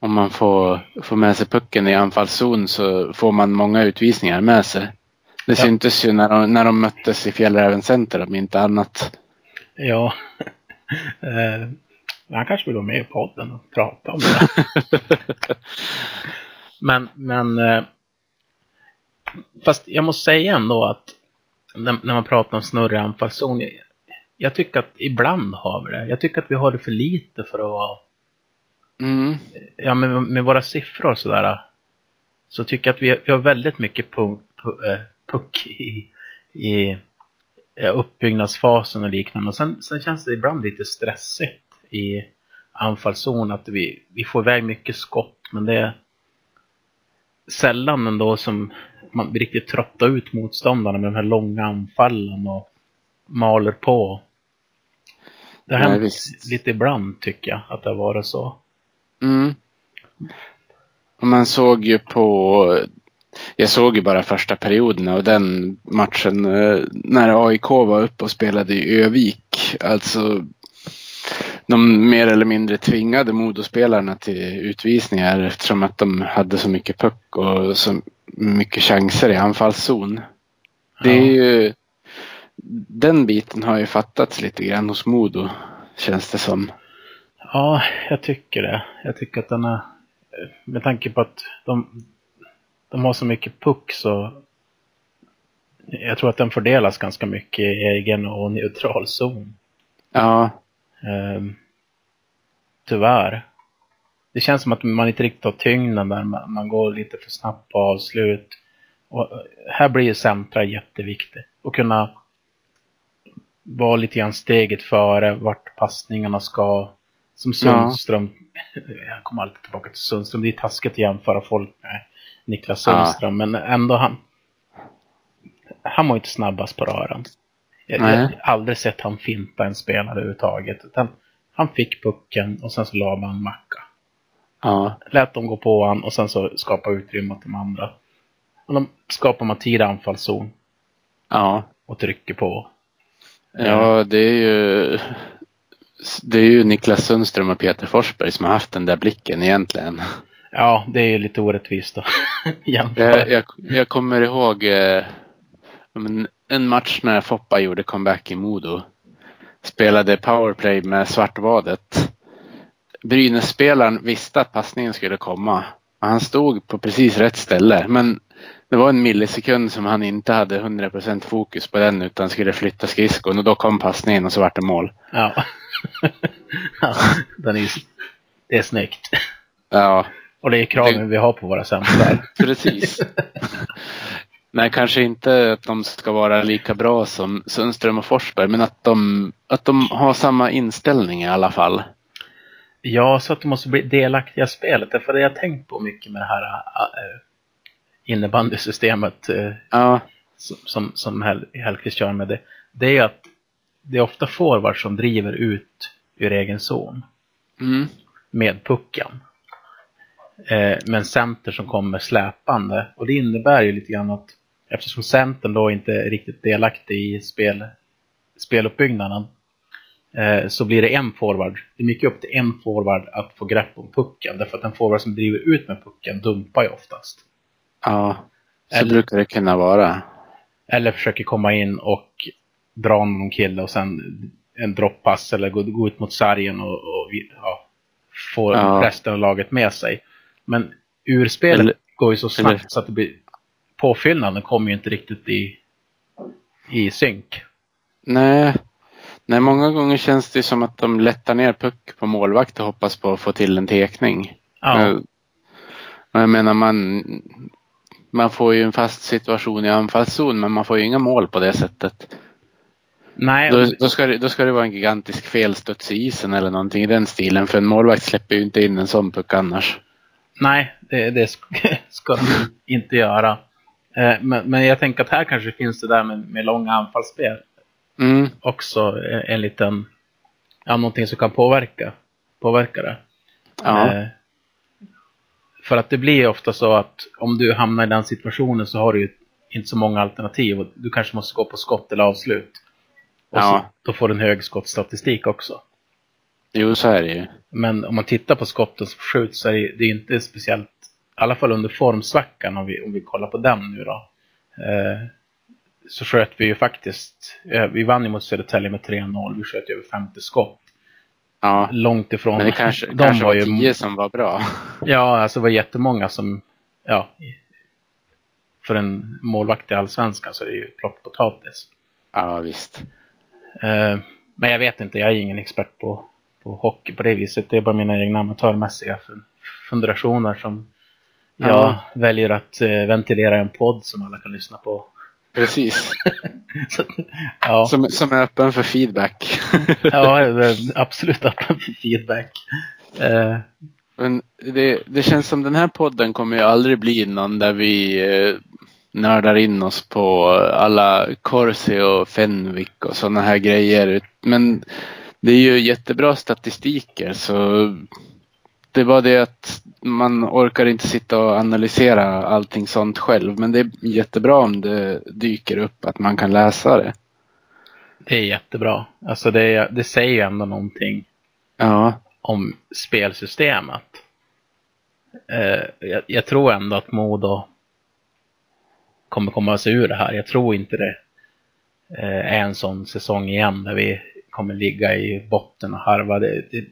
Om man får, får med sig pucken i anfallszon så får man många utvisningar med sig. Det ja. syntes ju när de, när de möttes i Fjällräven Center om inte annat. Ja. [LAUGHS] eh, han kanske vill vara med i podden och prata om det. [LAUGHS] men, men eh, fast jag måste säga ändå att när, när man pratar om snurrig anfallszon. Jag, jag tycker att ibland har vi det. Jag tycker att vi har det för lite för att vara Mm. Ja, med, med våra siffror och sådär. Så tycker jag att vi, vi har väldigt mycket puck, eh, puck i, i uppbyggnadsfasen och liknande. Och sen, sen känns det ibland lite stressigt i anfallszon att vi, vi får iväg mycket skott. Men det är sällan ändå som man riktigt tröttar ut motståndarna med de här långa anfallen och maler på. Det har hänt lite ibland tycker jag att det har varit så. Mm. Och man såg ju på, jag såg ju bara första perioden av den matchen eh, när AIK var uppe och spelade i Övik. Alltså de mer eller mindre tvingade Modospelarna till utvisningar eftersom att de hade så mycket puck och så mycket chanser i anfallszon. Det är ju, den biten har ju fattats lite grann hos Modo känns det som. Ja, jag tycker det. Jag tycker att den är, med tanke på att de, de har så mycket puck så jag tror att den fördelas ganska mycket i egen och neutral zon. Ja. Um, tyvärr. Det känns som att man inte riktigt har tyngden där. Man går lite för snabbt på avslut. Och här blir centra jätteviktigt. Att kunna vara lite grann steget före vart passningarna ska. Som Sundström. Ja. [LAUGHS] Jag kommer alltid tillbaka till Sundström. Det är taskigt att jämföra folk med Niklas Sundström. Ja. Men ändå han. Han var inte snabbast på rören. Jag, har aldrig sett han finta en spelare överhuvudtaget. Utan han fick pucken och sen så la man en macka. Ja. Lät dem gå på han och sen så skapa utrymme åt de andra. Och de skapar man tid anfallszon. Ja. Och trycker på. Ja, det är ju det är ju Niklas Sundström och Peter Forsberg som har haft den där blicken egentligen. Ja, det är lite orättvist då. [LAUGHS] jag, jag, jag, kommer ihåg eh, en match när Foppa gjorde comeback i Modo. Spelade powerplay med Svartvadet. Brynäs-spelaren visste att passningen skulle komma. Han stod på precis rätt ställe men det var en millisekund som han inte hade 100% fokus på den utan skulle flytta skridskon och då kom passningen och så vart det mål. Ja. [LAUGHS] ja den är, det är snyggt. Ja. Och det är kraven det... vi har på våra centrar. [LAUGHS] Precis. Nej, kanske inte att de ska vara lika bra som Sundström och Forsberg, men att de, att de har samma inställning i alla fall. Ja, så att de måste bli delaktiga i spelet. För det jag tänkt på mycket med det här äh, innebandysystemet äh, ja. som, som Hell, Hellkvist kör med det. Det är att det är ofta forwards som driver ut ur egen zon. Mm. Med pucken. Eh, med en center som kommer släpande. Och det innebär ju lite grann att eftersom centern då inte är riktigt delaktig i spel, speluppbyggnaden så blir det en forward. Det är mycket upp till en forward att få grepp om pucken. Därför att en forward som driver ut med pucken dumpar ju oftast. Ja, så Eller- brukar det kunna vara. Eller försöker komma in och dra någon kille och sen en droppass eller gå, gå ut mot sargen och, och ja, få Ja. resten av laget med sig. Men urspelet Eller- går ju så snabbt eller- så att det blir påfyllnaden kommer ju inte riktigt i, i synk. Nej. Nej, många gånger känns det som att de lättar ner puck på målvakt och hoppas på att få till en tekning. Ja, och Jag menar man, man får ju en fast situation i anfallszon men man får ju inga mål på det sättet. nej, Då, då, ska det, då ska det vara en gigantisk felstuds i isen eller någonting i den stilen för en målvakt släpper ju inte in en sån puck annars. nej det, det sk- [LAUGHS] ska de inte göra. Eh, Men, men jag tänker att här kanske finns det där med, med långa anfallsspel Mm, också en liten, ja, någonting som kan påverka, påverka det. ja, Eh, för att det blir ofta så att om du hamnar i den situationen så har du ju inte så många alternativ och du kanske måste gå på skott eller avslut. Och Ja. så, då får du en hög skottstatistik också. jo så är det ju. Men om man tittar på skotten som skjuts så är det, det är inte speciellt, i alla fall under formsvackan om vi, om vi kollar på den nu då. Eh, så sköt vi ju faktiskt, eh, vi vann ju mot Södertälje med 3-0, vi sköt ju över 50 skott. Ja, Långt ifrån. men det kanske, de kanske var ju, tio som var bra. [LAUGHS] Ja, alltså det var jättemånga som, ja, för en målvakt i Allsvenskan så är det ju plockpotatis. Ja visst. Eh, men jag vet inte, jag är ingen expert på, på hockey på det viset. Det är bara mina egna amatörmässiga fun- fundationer som jag Ja. väljer att eh, ventilera i en podd som alla kan lyssna på. Precis. [LAUGHS] Så, ja, Som, som är öppen för feedback. [LAUGHS] ja, absolut öppen för feedback. Eh, Men det, det känns som den här podden kommer ju aldrig bli någon där vi eh, nördar in oss på alla Corsi och Fenwick och sådana här grejer. Men det är ju jättebra statistiker så det är bara det att man orkar inte sitta och analysera allting sånt själv. Men det är jättebra om det dyker upp att man kan läsa det. det är jättebra. Alltså det, det säger ju ändå någonting Ja, om spelsystemet. Eh, jag, jag tror ändå att Modo kommer komma sig ur det här. Jag tror inte det eh, är en sån säsong igen där vi kommer ligga i botten och harva. Det, det,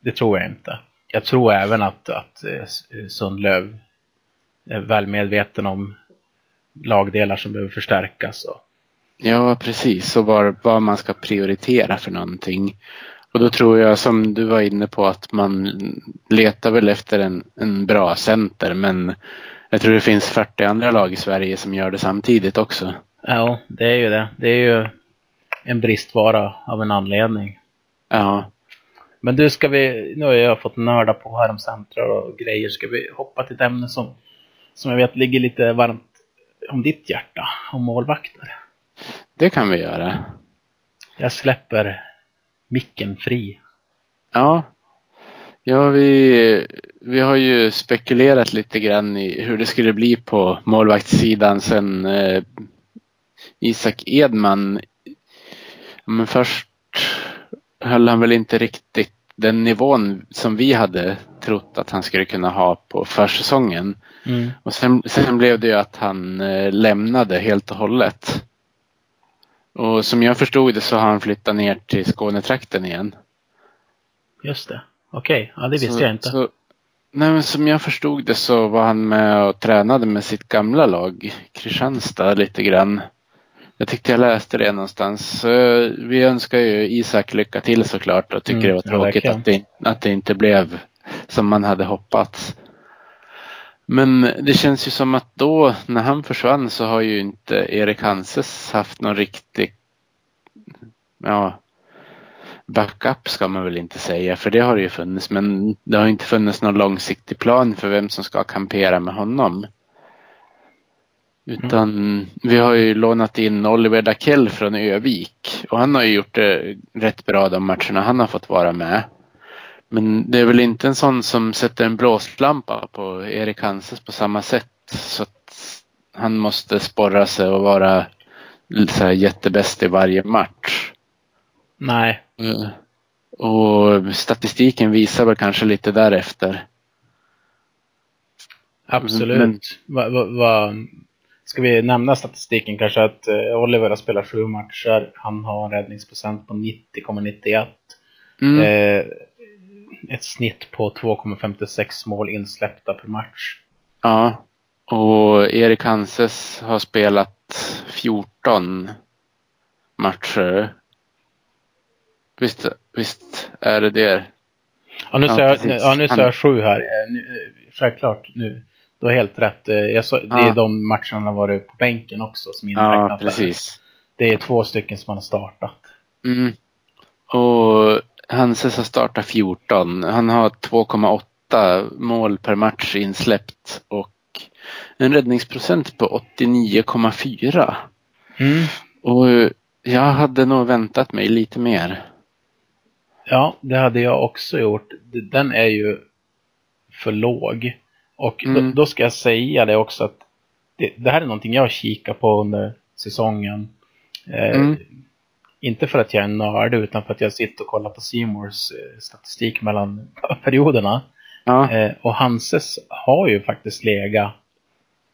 det tror jag inte. Jag tror även att, att eh, Sundlöv är väl medveten om lagdelar som behöver förstärkas. Och, Ja, precis. Och vad, vad man ska prioritera för någonting. Och då tror jag som du var inne på att man letar väl efter en, en bra center. Men jag tror det finns 40 andra lag i Sverige som gör det samtidigt också. ja, det är ju det. Det är ju en bristvara av en anledning. Ja, Men du, ska vi, nu har jag fått nörda på här om centrar och grejer. Ska vi hoppa till ett ämne som, som jag vet ligger lite varmt om ditt hjärta, om målvakter. det kan vi göra. Jag släpper micken fri. Ja, ja vi, vi har ju spekulerat lite grann i hur det skulle bli på målvaktssidan sen eh, Isak Edman. Men först höll han väl inte riktigt den nivån som vi hade trott att han skulle kunna ha på försäsongen. Mm. Och sen, sen blev det ju att han eh, lämnade helt och hållet. Och som jag förstod det så har han flyttat ner till Skånetrakten igen. Just det. Okej, ja, det visste Så- jag inte. Så, nej, men som jag förstod det så var han med och tränade med sitt gamla lag, Kristianstad, lite grann. Jag tyckte jag läste det någonstans. Så vi önskar ju Isak lycka till såklart och tycker Mm, det var tråkigt att, det, att det inte blev som man hade hoppats. Men det känns ju som att då när han försvann så har ju inte Erik Hanses haft någon riktig ja, backup ska man väl inte säga för det har det ju funnits men det har inte funnits någon långsiktig plan för vem som ska kampera med honom. Utan vi har ju lånat in Oliver Dakell från Övik och han har ju gjort det rätt bra de matcherna han har fått vara med. Men det är väl inte en sån som sätter en blåslampa på Erik Hanses på samma sätt. Så att han måste sporra sig och vara så här jättebäst i varje match. Nej. Mm. Och statistiken visar väl kanske lite därefter. Absolut. Men- Va, va, va, ska vi nämna statistiken kanske att eh, Oliver har spelat sju matcher. Han har en räddningsprocent på 90,91. Mm. Eh, ett snitt på 2,56 mål insläppta per match. Ja. Och Erik Hanses har spelat 14 matcher. Visst, visst är det det? Ja, nu Ja, ser jag, ja, nu ser Han- jag sju här. Eh, eh, Självklart, nu. Du har helt rätt. Eh, Jag så, Det Ja. är de matcherna har varit på bänken också som Ja, inräknat. där. precis. Det är två stycken som han har startat. Mm. Och Hanses har startat 14. Han har 2,8 mål per match insläppt och en räddningsprocent på 89,4. Mm. Och jag hade nog väntat mig lite mer. Ja, det hade jag också gjort. Den är ju för låg. Och Mm. då, då ska jag säga det också att det, det här är någonting jag kikar på under säsongen. Eh, Mm. Inte för att jag är nörd utan för att jag sitter och kollar på Seymours eh, statistik mellan [LAUGHS] perioderna. Ja, Eh, och Hanses har ju faktiskt legat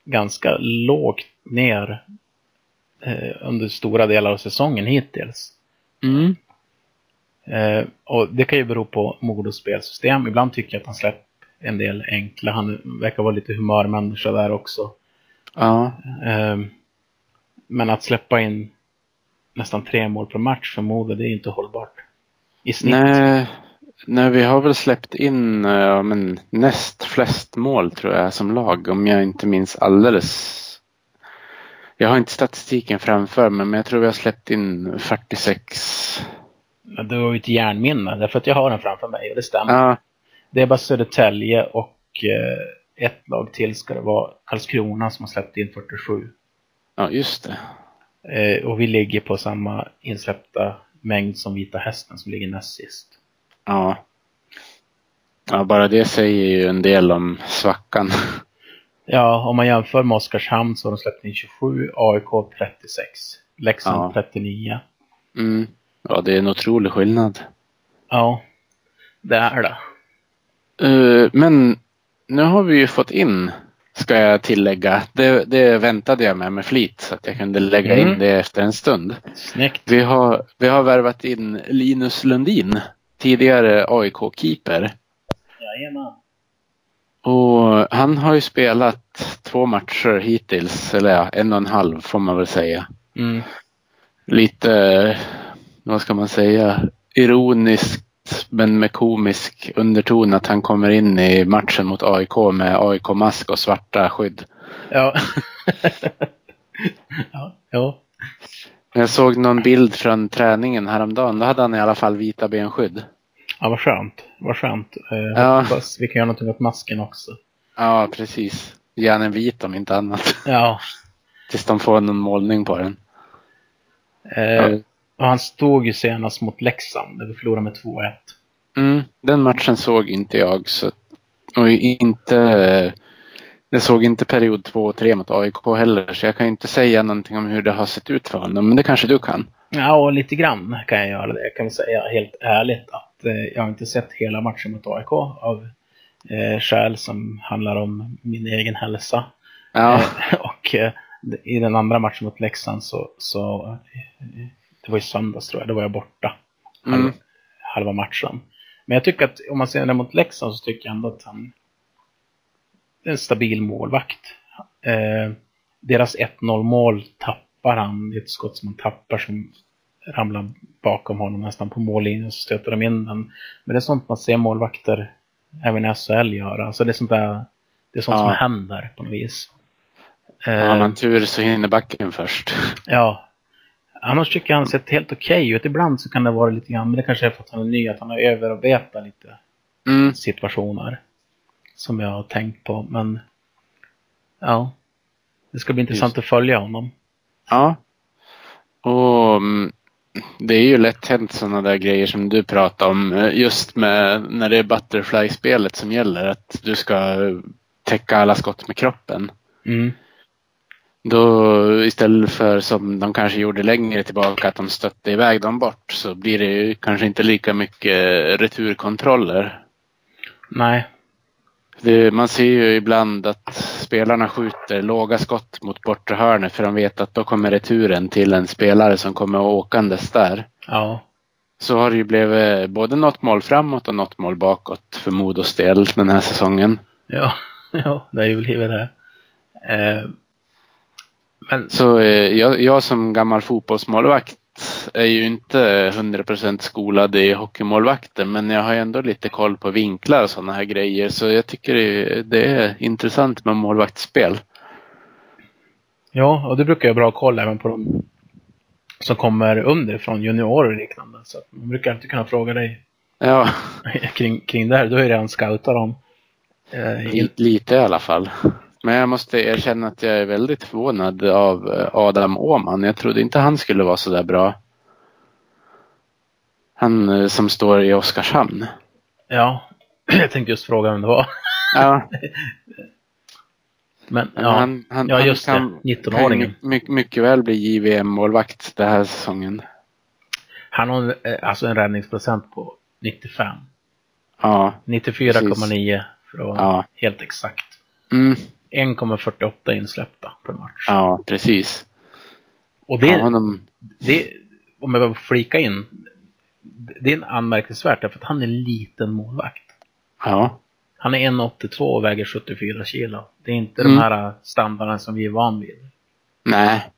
ganska lågt ner eh, under stora delar av säsongen hittills. mm. Eh, och det kan ju bero på Modos spelsystem. Ibland tycker jag att han släpper en del enkla. Han verkar vara lite humörmänniska där också. ja. Eh, men att släppa in nästan tre mål per match för Modo, det är inte hållbart. I snitt. Nej, nej, vi har väl släppt in ja, men näst flest mål tror jag som lag om jag inte minns alldeles. Jag har inte statistiken framför mig men jag tror vi har släppt in 46. Ja, Det var ju ett järnminne, därför att jag har den framför mig och det stämmer. Ja, Det är bara Södertälje och eh, ett lag till ska det vara Karlskrona som har släppt in 47. ja just det. Eh, och vi ligger på samma insläppta mängd som Vita Hästen som ligger näst sist. Ja. Ja, bara det säger ju en del om svackan. Ja, om man jämför med Oskarshamn så har de släppt in 27, AIK 36, Leksand Ja. 39. Mm. Ja, det är en otrolig skillnad. Ja, det är det. Eh, men nu har vi ju fått in, ska jag tillägga, det, det väntade jag med med flit så att jag kunde lägga Mm. in det efter en stund. Snyggt. Vi har, vi har värvat in Linus Lundin, tidigare AIK-keeper. Jajamän. Och han har ju spelat två matcher hittills, eller ja, en och en halv får man väl säga. Mm. Lite, vad ska man säga, ironiskt men med komisk underton att han kommer in i matchen mot AIK med AIK-mask och svarta skydd. Ja. [LAUGHS] ja, ja. Jag såg någon bild från träningen häromdagen. Då hade han i alla fall vita benskydd. ja, vad skönt. Vad skönt. Eh, Ja. Hoppas vi kan göra någonting åt masken också. Ja, precis. Gärna en vit om inte annat. Ja. [LAUGHS] Tills de får någon målning på den. Eh, Ja. Och han stod ju senast mot Leksand där vi förlorade med 2-1. Mm, den matchen såg inte jag. Så, och inte, jag såg inte period 2 och 3 mot AIK heller. Så jag kan inte säga någonting om hur det har sett ut för honom. Men det kanske du kan. Ja, och lite grann kan jag göra det. Jag kan säga helt ärligt att eh, jag har inte sett hela matchen mot AIK av eh, skäl som handlar om min egen hälsa. Ja, Eh, [LAUGHS] och eh, i den andra matchen mot Leksand så, så det var i söndags tror jag, då var jag borta halva, Mm. halva matchen. Men jag tycker att om man ser det mot Leksand så tycker jag ändå att han är en stabil målvakt. Eh, deras 1-0 mål tappar han, är ett skott som han tappar som ramlar bakom honom nästan på mållinjen så stöter de in den. Men det är sånt man ser målvakter även i SHL göra. Alltså det är sånt där, det är sånt Ja. som händer på något vis. har Eh, man tur så hinner backen först. Ja. Annars tycker jag han sett helt okej ut. Ibland så kan det vara lite grann, men det kanske är för att han är ny, att han har överarbetat lite Mm. situationer. Som jag har tänkt på, men ja. Det ska bli intressant att följa honom. Ja. Och mm, det är ju lätt hänt sådana där grejer som du pratar om. eh, Just med när det är Butterfly-spelet som gäller. Att du ska täcka alla skott med kroppen. Mm. Då istället för som de kanske gjorde längre tillbaka att de stötte iväg dem bort så blir det ju kanske inte lika mycket returkontroller. Nej. Det, man ser ju ibland att spelarna skjuter låga skott mot bortre hörnet för de vet att då kommer returen till en spelare som kommer åkandes där. Ja. Så har det ju blivit både något mål framåt och något mål bakåt för Modos del den här säsongen. Ja. [LAUGHS] Ja, det är ju blivit det. Eh, men Så eh, jag, jag som gammal fotbollsmålvakt är ju inte 100% skolad i hockeymålvakter men jag har ändå lite koll på vinklar och sådana här grejer så jag tycker det, det är intressant med målvaktsspel. Ja, och du brukar ha bra koll även på de som kommer underifrån, juniorer och liknande. Så man brukar alltid kunna fråga dig Ja, [LAUGHS] kring, kring det här. Du har ju redan scoutat dem. Eh, i- li- lite i alla fall. Men jag måste erkänna att jag är väldigt förvånad av eh, Adam Åman. Jag trodde inte han skulle vara så där bra. Han eh, som står i Oskarshamn. ja, [CLEARS THROAT] jag tänkte just fråga vem det var. Ja, [LAUGHS] Men Ja, han, han, ja han just kan, det. kan 19-åringen. ju mycket, mycket väl bli JVM-målvakt den här säsongen. Han har eh, alltså en räddningsprocent på 95. Ja, 94,9 för att vara Ja. helt exakt. mm, 1,48 insläppta per match. ja precis. Och det, Ja, honom, det, om jag behöver flika in, det är anmärkningsvärt därför att han är en liten målvakt. ja, Han är 1,82 och väger 74 kilo. Det är inte Mm. de här standarden som vi är van vid. nej.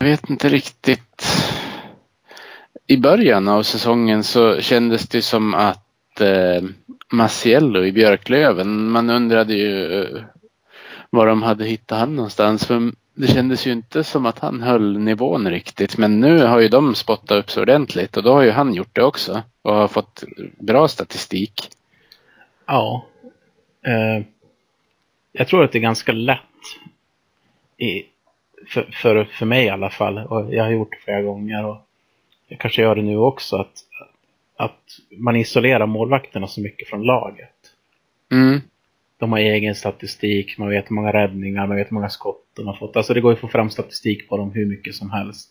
Jag vet inte riktigt. I början av säsongen så kändes det som att eh, Maciello i Björklöven, man undrade ju eh, var de hade hittat han någonstans. För det kändes ju inte som att han höll nivån riktigt. Men nu har ju de spottat upp så ordentligt och då har ju han gjort det också. Och har fått bra statistik. Ja. Eh, jag tror att det är ganska lätt. I, för, för, för mig i alla fall. Och jag har gjort det flera gånger. Och jag kanske gör det nu också. Att, att man isolerar målvakterna så mycket från laget. Mm. De har egen statistik, man vet hur många räddningar, man vet hur många skott de har fått. Alltså det går ju att få fram statistik på dem hur mycket som helst.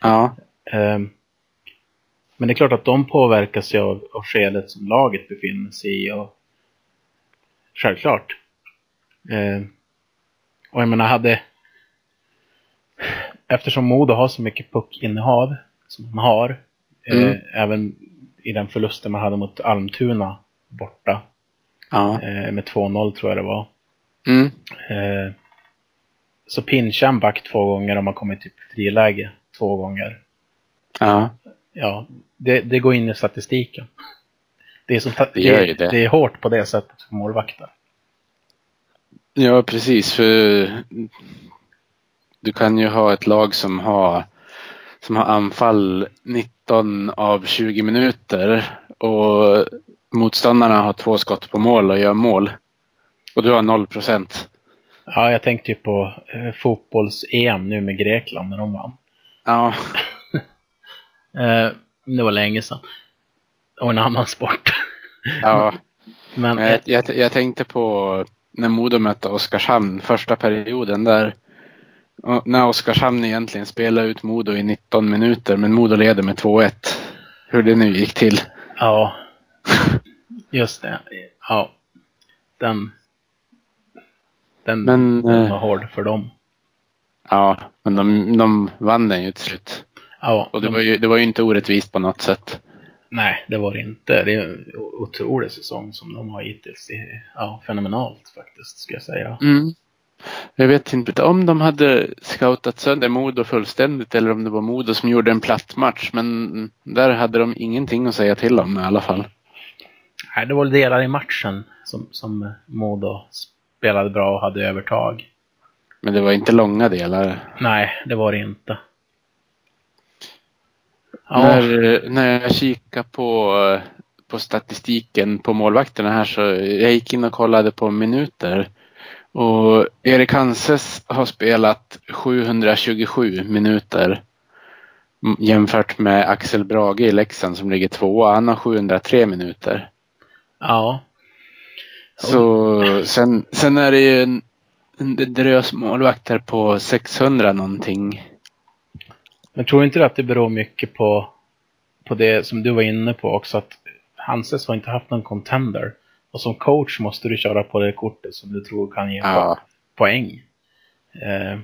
Ja, Ehm, Men det är klart att de påverkas ju av, av skedet som laget befinner sig i. Och självklart. Ehm, Och jag menar, hade... Eftersom Modo har så mycket puckinnehav som man har. eh, Mm. Även i den förlusten man hade mot Almtuna borta. Ja, eh, Med 2-0 tror jag det var. mm. Eh, Så pinchar en back två gånger om man kommer till friläge två gånger. ja, Ja, det, det går in i statistiken. Det är, så, Det gör ju det. det är hårt på det sättet för målvakter. ja precis. För du kan ju ha ett lag som har som har anfall 19 av 20 minuter och motståndarna har två skott på mål och gör mål. Och du har 0 procent. Ja, jag tänkte ju på eh, fotbolls-EM nu med Grekland när de vann. Ja, [LAUGHS] Eh, det var länge sedan. Och en annan sport. ja. [LAUGHS] Men Men eh, jag, jag, jag tänkte på när Modo mötte Oskarshamn första perioden där. När Oskarshamn egentligen spelade ut Modo i 19 minuter men Modo leder med 2-1. Hur det nu gick till. ja, just det. Ja, den, den, Men, den eh, var hård för dem. Ja, men de, de vann den ju till slut. Ja, Och det de- var, ju, det var ju inte orättvist på något sätt. Nej, det var det inte. Det är en otrolig säsong som de har hittills. Ja, fenomenalt faktiskt, ska jag säga. Mm. Jag vet inte om de hade scoutat sönder Modo fullständigt eller om det var Modo som gjorde en platt match. Men där hade de ingenting att säga till om i alla fall. Det var delar i matchen som, som Modo spelade bra och hade övertag. Men det var inte långa delar. Nej, det var det inte. Ja, När, när jag kikar på, på statistiken på målvakterna här så jag gick in och kollade på minuter. Och Erik Hanses har spelat 727 minuter Jämfört med Axel Brage i Leksand som ligger tvåa. Han har 703 minuter. Ja. Så sen, sen är det ju en, en drös målvakter på 600 någonting. Men tror inte du att det beror mycket på, på det som du var inne på också att Hanses har inte haft någon contender. Och som coach måste du köra på det kortet som du tror kan ge Ja. poäng eh,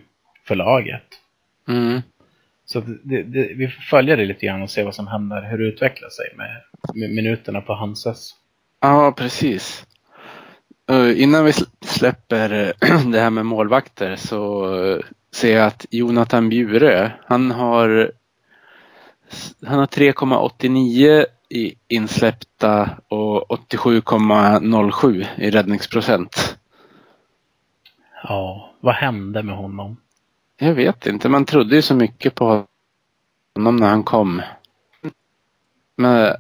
för laget. Mm. Så det, det, vi får följa det lite grann och se vad som händer, hur det utvecklar sig med, med minuterna på Hanses. Ja, precis. Eh, Innan vi sl- släpper [CLEARS THROAT] det här med målvakter så eh, ser jag att Jonathan Bjure, han har han har 3,89 i insläppta och 87,07 i räddningsprocent. Ja, vad hände med honom? Jag vet inte, man trodde ju så mycket på honom när han kom. Men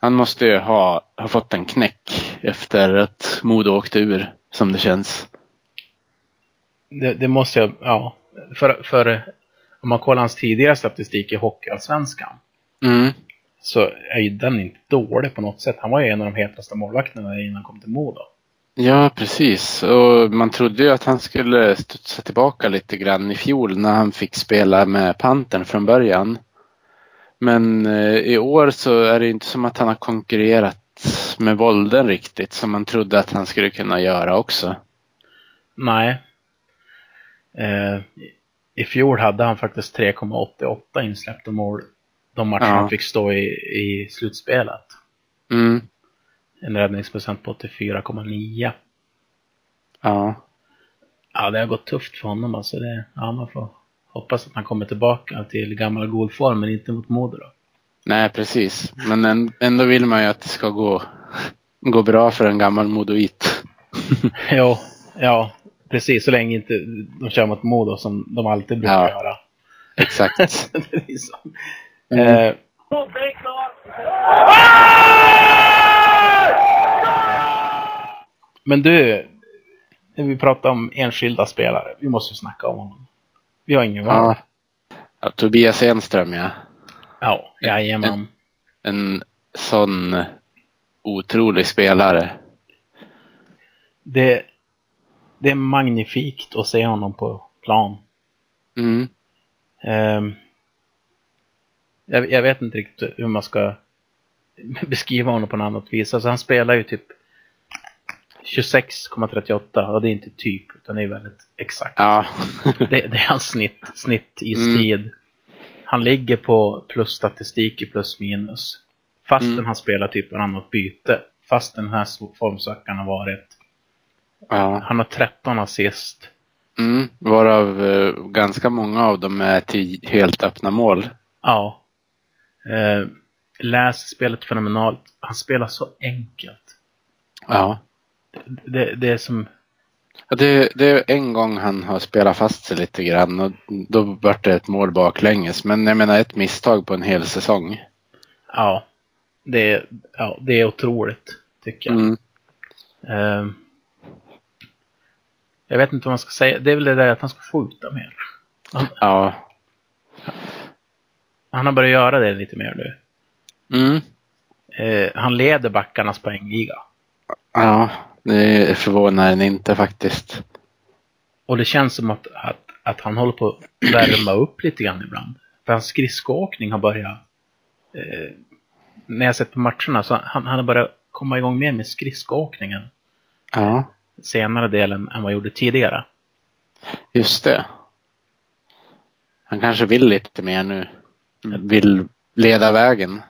han måste ju ha, ha fått en knäck efter att Modo åkte ur, som det känns. Det, det måste jag, ja. För, för om man kollar hans tidigare statistik i Hockeyallsvenskan Mm. så är ju den inte dålig på något sätt. Han var ju en av de hetaste målvakterna innan han kom till Modo. Ja, precis. Och man trodde ju att han skulle studsa tillbaka lite grann i fjol när han fick spela med Pantern från början. Men eh, i år så är det inte som att han har konkurrerat med Volden riktigt som man trodde att han skulle kunna göra också. Nej. Eh, i- I fjol hade han faktiskt 3,88 insläppta mål de matcher Ja. han fick stå i, i slutspelet. Mm. En räddningsprocent på 84,9. Ja. Ja, det har gått tufft för honom alltså. Det, ja, man får hoppas att han kommer tillbaka till gammal god form, men inte mot Modo då. Nej, precis. Men än- ändå vill man ju att det ska gå, gå bra för en gammal modoit. [LAUGHS] jo, ja, precis. Så länge inte de kör mot Modo som de alltid brukar Ja. göra. Exakt. [LAUGHS] Det är så. Mm. Eh, men du, när vi pratar om enskilda spelare, vi måste ju snacka om honom. Vi har ingen val. Ja. ja. Tobias Enström, ja. Ja, jajamän. En sån otrolig spelare. Det, det är magnifikt att se honom på plan. Mm. Ehm, jag, jag vet inte riktigt hur man ska [LAUGHS] beskriva honom på något annat vis. Alltså han spelar ju typ 26,38 och det är inte typ utan det är väldigt exakt. Ja. [LAUGHS] Det, det är hans snitt, snitt i tid. Han ligger på plusstatistik i plus minus. Fastän Mm. han spelar typ varannat byte. Fast den här formsökaren har varit. ja. Han har 13 assist. Mm. Varav eh, ganska många av dem är till helt öppna mål. Ja. Eh, läs spelet fenomenalt. Han spelar så enkelt. Ja. Det, det är som... Ja, Det, det är en gång han har spelat fast sig lite grann och då vart det ett mål baklänges. Men jag menar ett misstag på en hel säsong. Ja. Det, är- ja, det är otroligt, tycker jag. Mm. Eh, jag vet inte vad man ska säga. Det är väl det där att han ska skjuta mer. Ja. Han har börjat göra det lite mer nu. Mm. Eh, han leder backarnas poängliga. Ja, det förvånar en inte faktiskt. Och det känns som att, att, att han håller på att värma upp lite grann ibland. För hans skridskoåkning har börjat... Eh, när jag sett på matcherna så han, han har börjat komma igång mer med skridskoåkningen. Ja, Senare delen än vad han gjorde tidigare. just det. Han kanske vill lite mer nu. Vill leda vägen.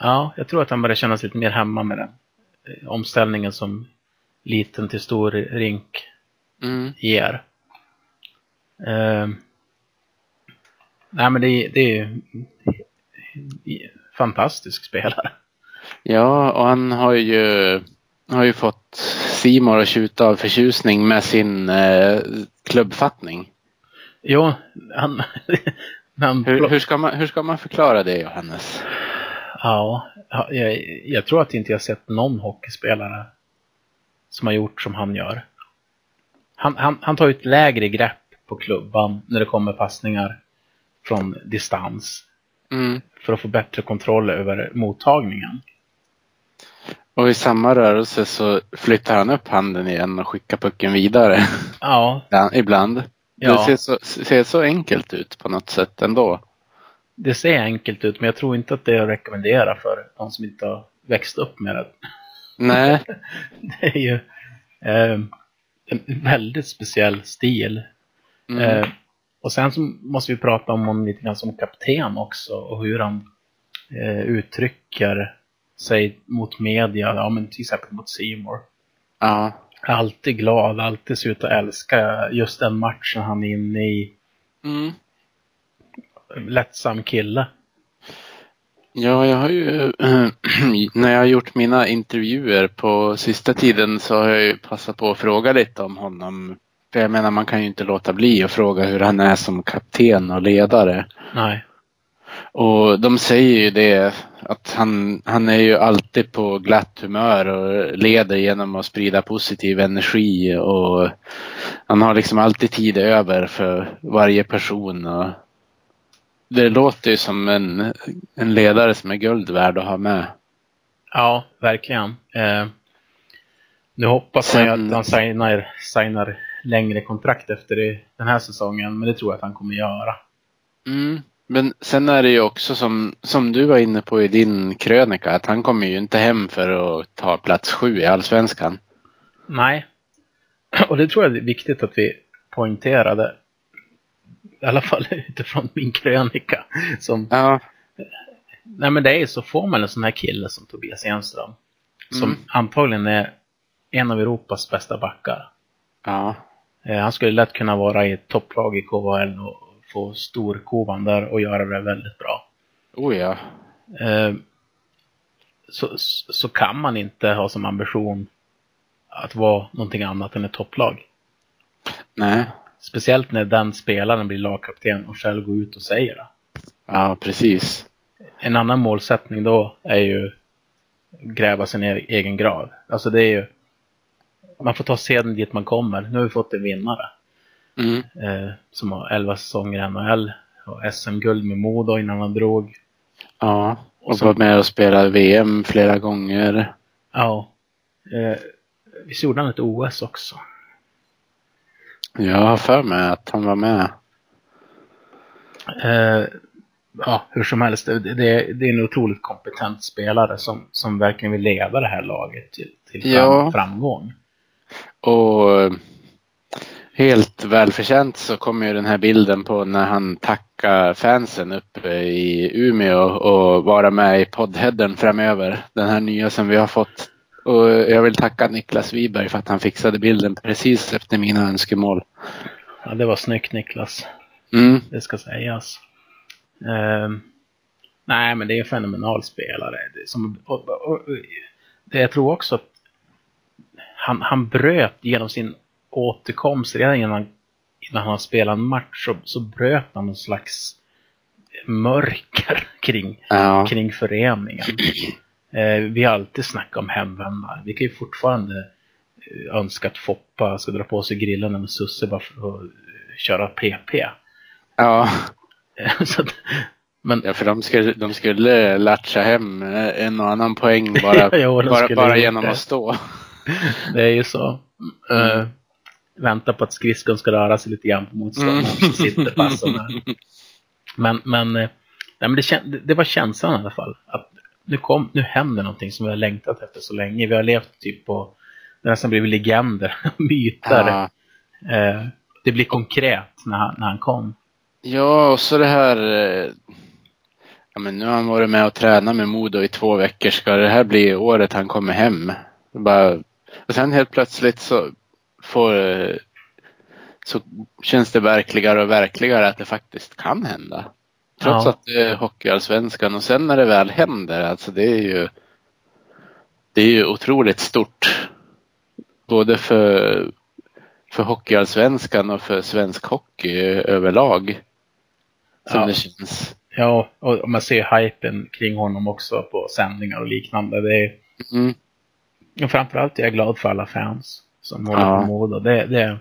Ja, jag tror att han börjar känna sig lite mer hemma med den eh, omställningen som liten till stor rink Mm. ger. Eh, nej men det, är- det är ju fantastisk spelare. Ja, och han har ju, har ju fått Simor att tjuta av förtjusning med sin eh, klubbfattning. Jo, han... [LAUGHS] han Hur, hur, ska man, hur ska man förklara det, Johannes? Ja, jag, jag tror att inte jag sett någon hockeyspelare som har gjort som han gör. Han, han, han tar ju ett lägre grepp på klubban när det kommer passningar från distans. Mm. För att få bättre kontroll över mottagningen. Och i samma rörelse så flyttar han upp handen igen och skickar pucken vidare. [LAUGHS] Ja, Ibland. Ja. Det ser så, ser så enkelt ut på något sätt ändå. det ser enkelt ut men jag tror inte att det är att rekommendera för de som inte har växt upp med det. Nej. [LAUGHS] Det är ju eh, en väldigt speciell stil. Mm. Eh, och sen så måste vi prata om honom lite grann som kapten också och hur han eh, uttrycker sig mot media, ja men till exempel mot Seymour. Ja. Alltid glad, alltid ser ut att älska just den matchen han är inne i. Mm. Lättsam kille. Ja, jag har ju [CLEARS THROAT] när jag har gjort mina intervjuer på sista tiden så har jag ju passat på att fråga lite om honom. För jag menar man kan ju inte låta bli att fråga hur han är som kapten och ledare. Nej. Och de säger ju det att han, han är ju alltid på glatt humör och leder genom att sprida positiv energi och han har liksom alltid tid över för varje person. Och det låter ju som en, en ledare som är guld värd att ha med. Ja, verkligen. Eh, nu hoppas man ju att han signar, signar längre kontrakt efter den här säsongen, men det tror jag att han kommer göra. Mm. Men sen är det ju också som, som du var inne på i din krönika att han kommer ju inte hem för att ta plats sju i allsvenskan. Nej. [CLEARS THROAT] Och det tror jag är viktigt att vi poängterade. I alla fall [LAUGHS] utifrån min krönika. Som, Ja. nej men det är så, får man en sån här kille som Tobias Enström. Som Mm. antagligen är en av Europas bästa backar. Ja. Eh, han skulle lätt kunna vara i ett topplag i KHL och få storkovan där och göra det väldigt bra. Oh ja. Eh, så, så kan man inte ha som ambition att vara någonting annat än ett topplag. Nej. Speciellt när den spelaren blir lagkapten och själv går ut och säger det. Ja, precis. En annan målsättning då är ju gräva sin e- egen grav. Alltså det är ju man får ta seden dit man kommer. Nu har vi fått en vinnare Mm. eh, som har 11 säsonger i NHL och SM-guld med Modo innan han drog. Ja. Och Och så- var med och spelade VM flera gånger. Ja. Eh, visst gjorde han ett OS också? Jag har för mig att han var med. Eh, ja, hur som helst, det, det, det är en otroligt kompetent spelare som, som verkligen vill leda det här laget till, till fram, Ja. framgång. Och eh, helt välförtjänt så kommer ju den här bilden på när han tackar fansen uppe i Umeå och vara med i poddheaden framöver. Den här nya som vi har fått. Och jag vill tacka Niklas Wiberg för att han fixade bilden precis efter mina önskemål. Ja, det var snyggt Niklas. Mm. Det ska sägas. Eh, nej, men det är en fenomenal spelare. Det som, och, och, det, jag tror också att han, han bröt genom sin återkomst redan innan, innan han spelade en match så, så bröt han någon slags mörker [LAUGHS] kring, Ja. kring föreningen. Eh, vi har alltid snackat om hemvändare. Vi kan ju fortfarande eh, önska att Foppa ska dra på sig grillarna med Susse bara för att eh, köra PP. Ja. [LAUGHS] Att, men ja, för de skulle, de skulle latcha hem en och annan poäng [LAUGHS] bara, Jo, bara, bara genom att stå. [LAUGHS] det är ju så. Eh, vänta på att skridskon ska röra sig lite grann på motståndaren Mm. sitter passen. Men, men, nej, men det- det var känslan i alla fall. Att nu, kom, nu händer någonting som vi har längtat efter så länge. Vi har levt typ på, det har nästan blivit legender, [LAUGHS] myter. Ja. Eh, det blir konkret när han, när han kom. Ja, och så det här. eh, Ja, men nu har han varit med och tränat med Modo i två veckor. Ska det här bli året han kommer hem? Bara, och sen helt plötsligt så får eh, så känns det verkligare och verkligare att det faktiskt kan hända. Trots Ja. att det är Hockeyallsvenskan och sen när det väl händer, alltså det är ju det är ju otroligt stort. Både för, för Hockeyallsvenskan och för svensk hockey överlag. Som Ja. det känns. Ja, och och man ser hypen kring honom också på sändningar och liknande. Det är, Mm. och framförallt är jag glad för alla fans som håller Ja. på Modo. Det, det är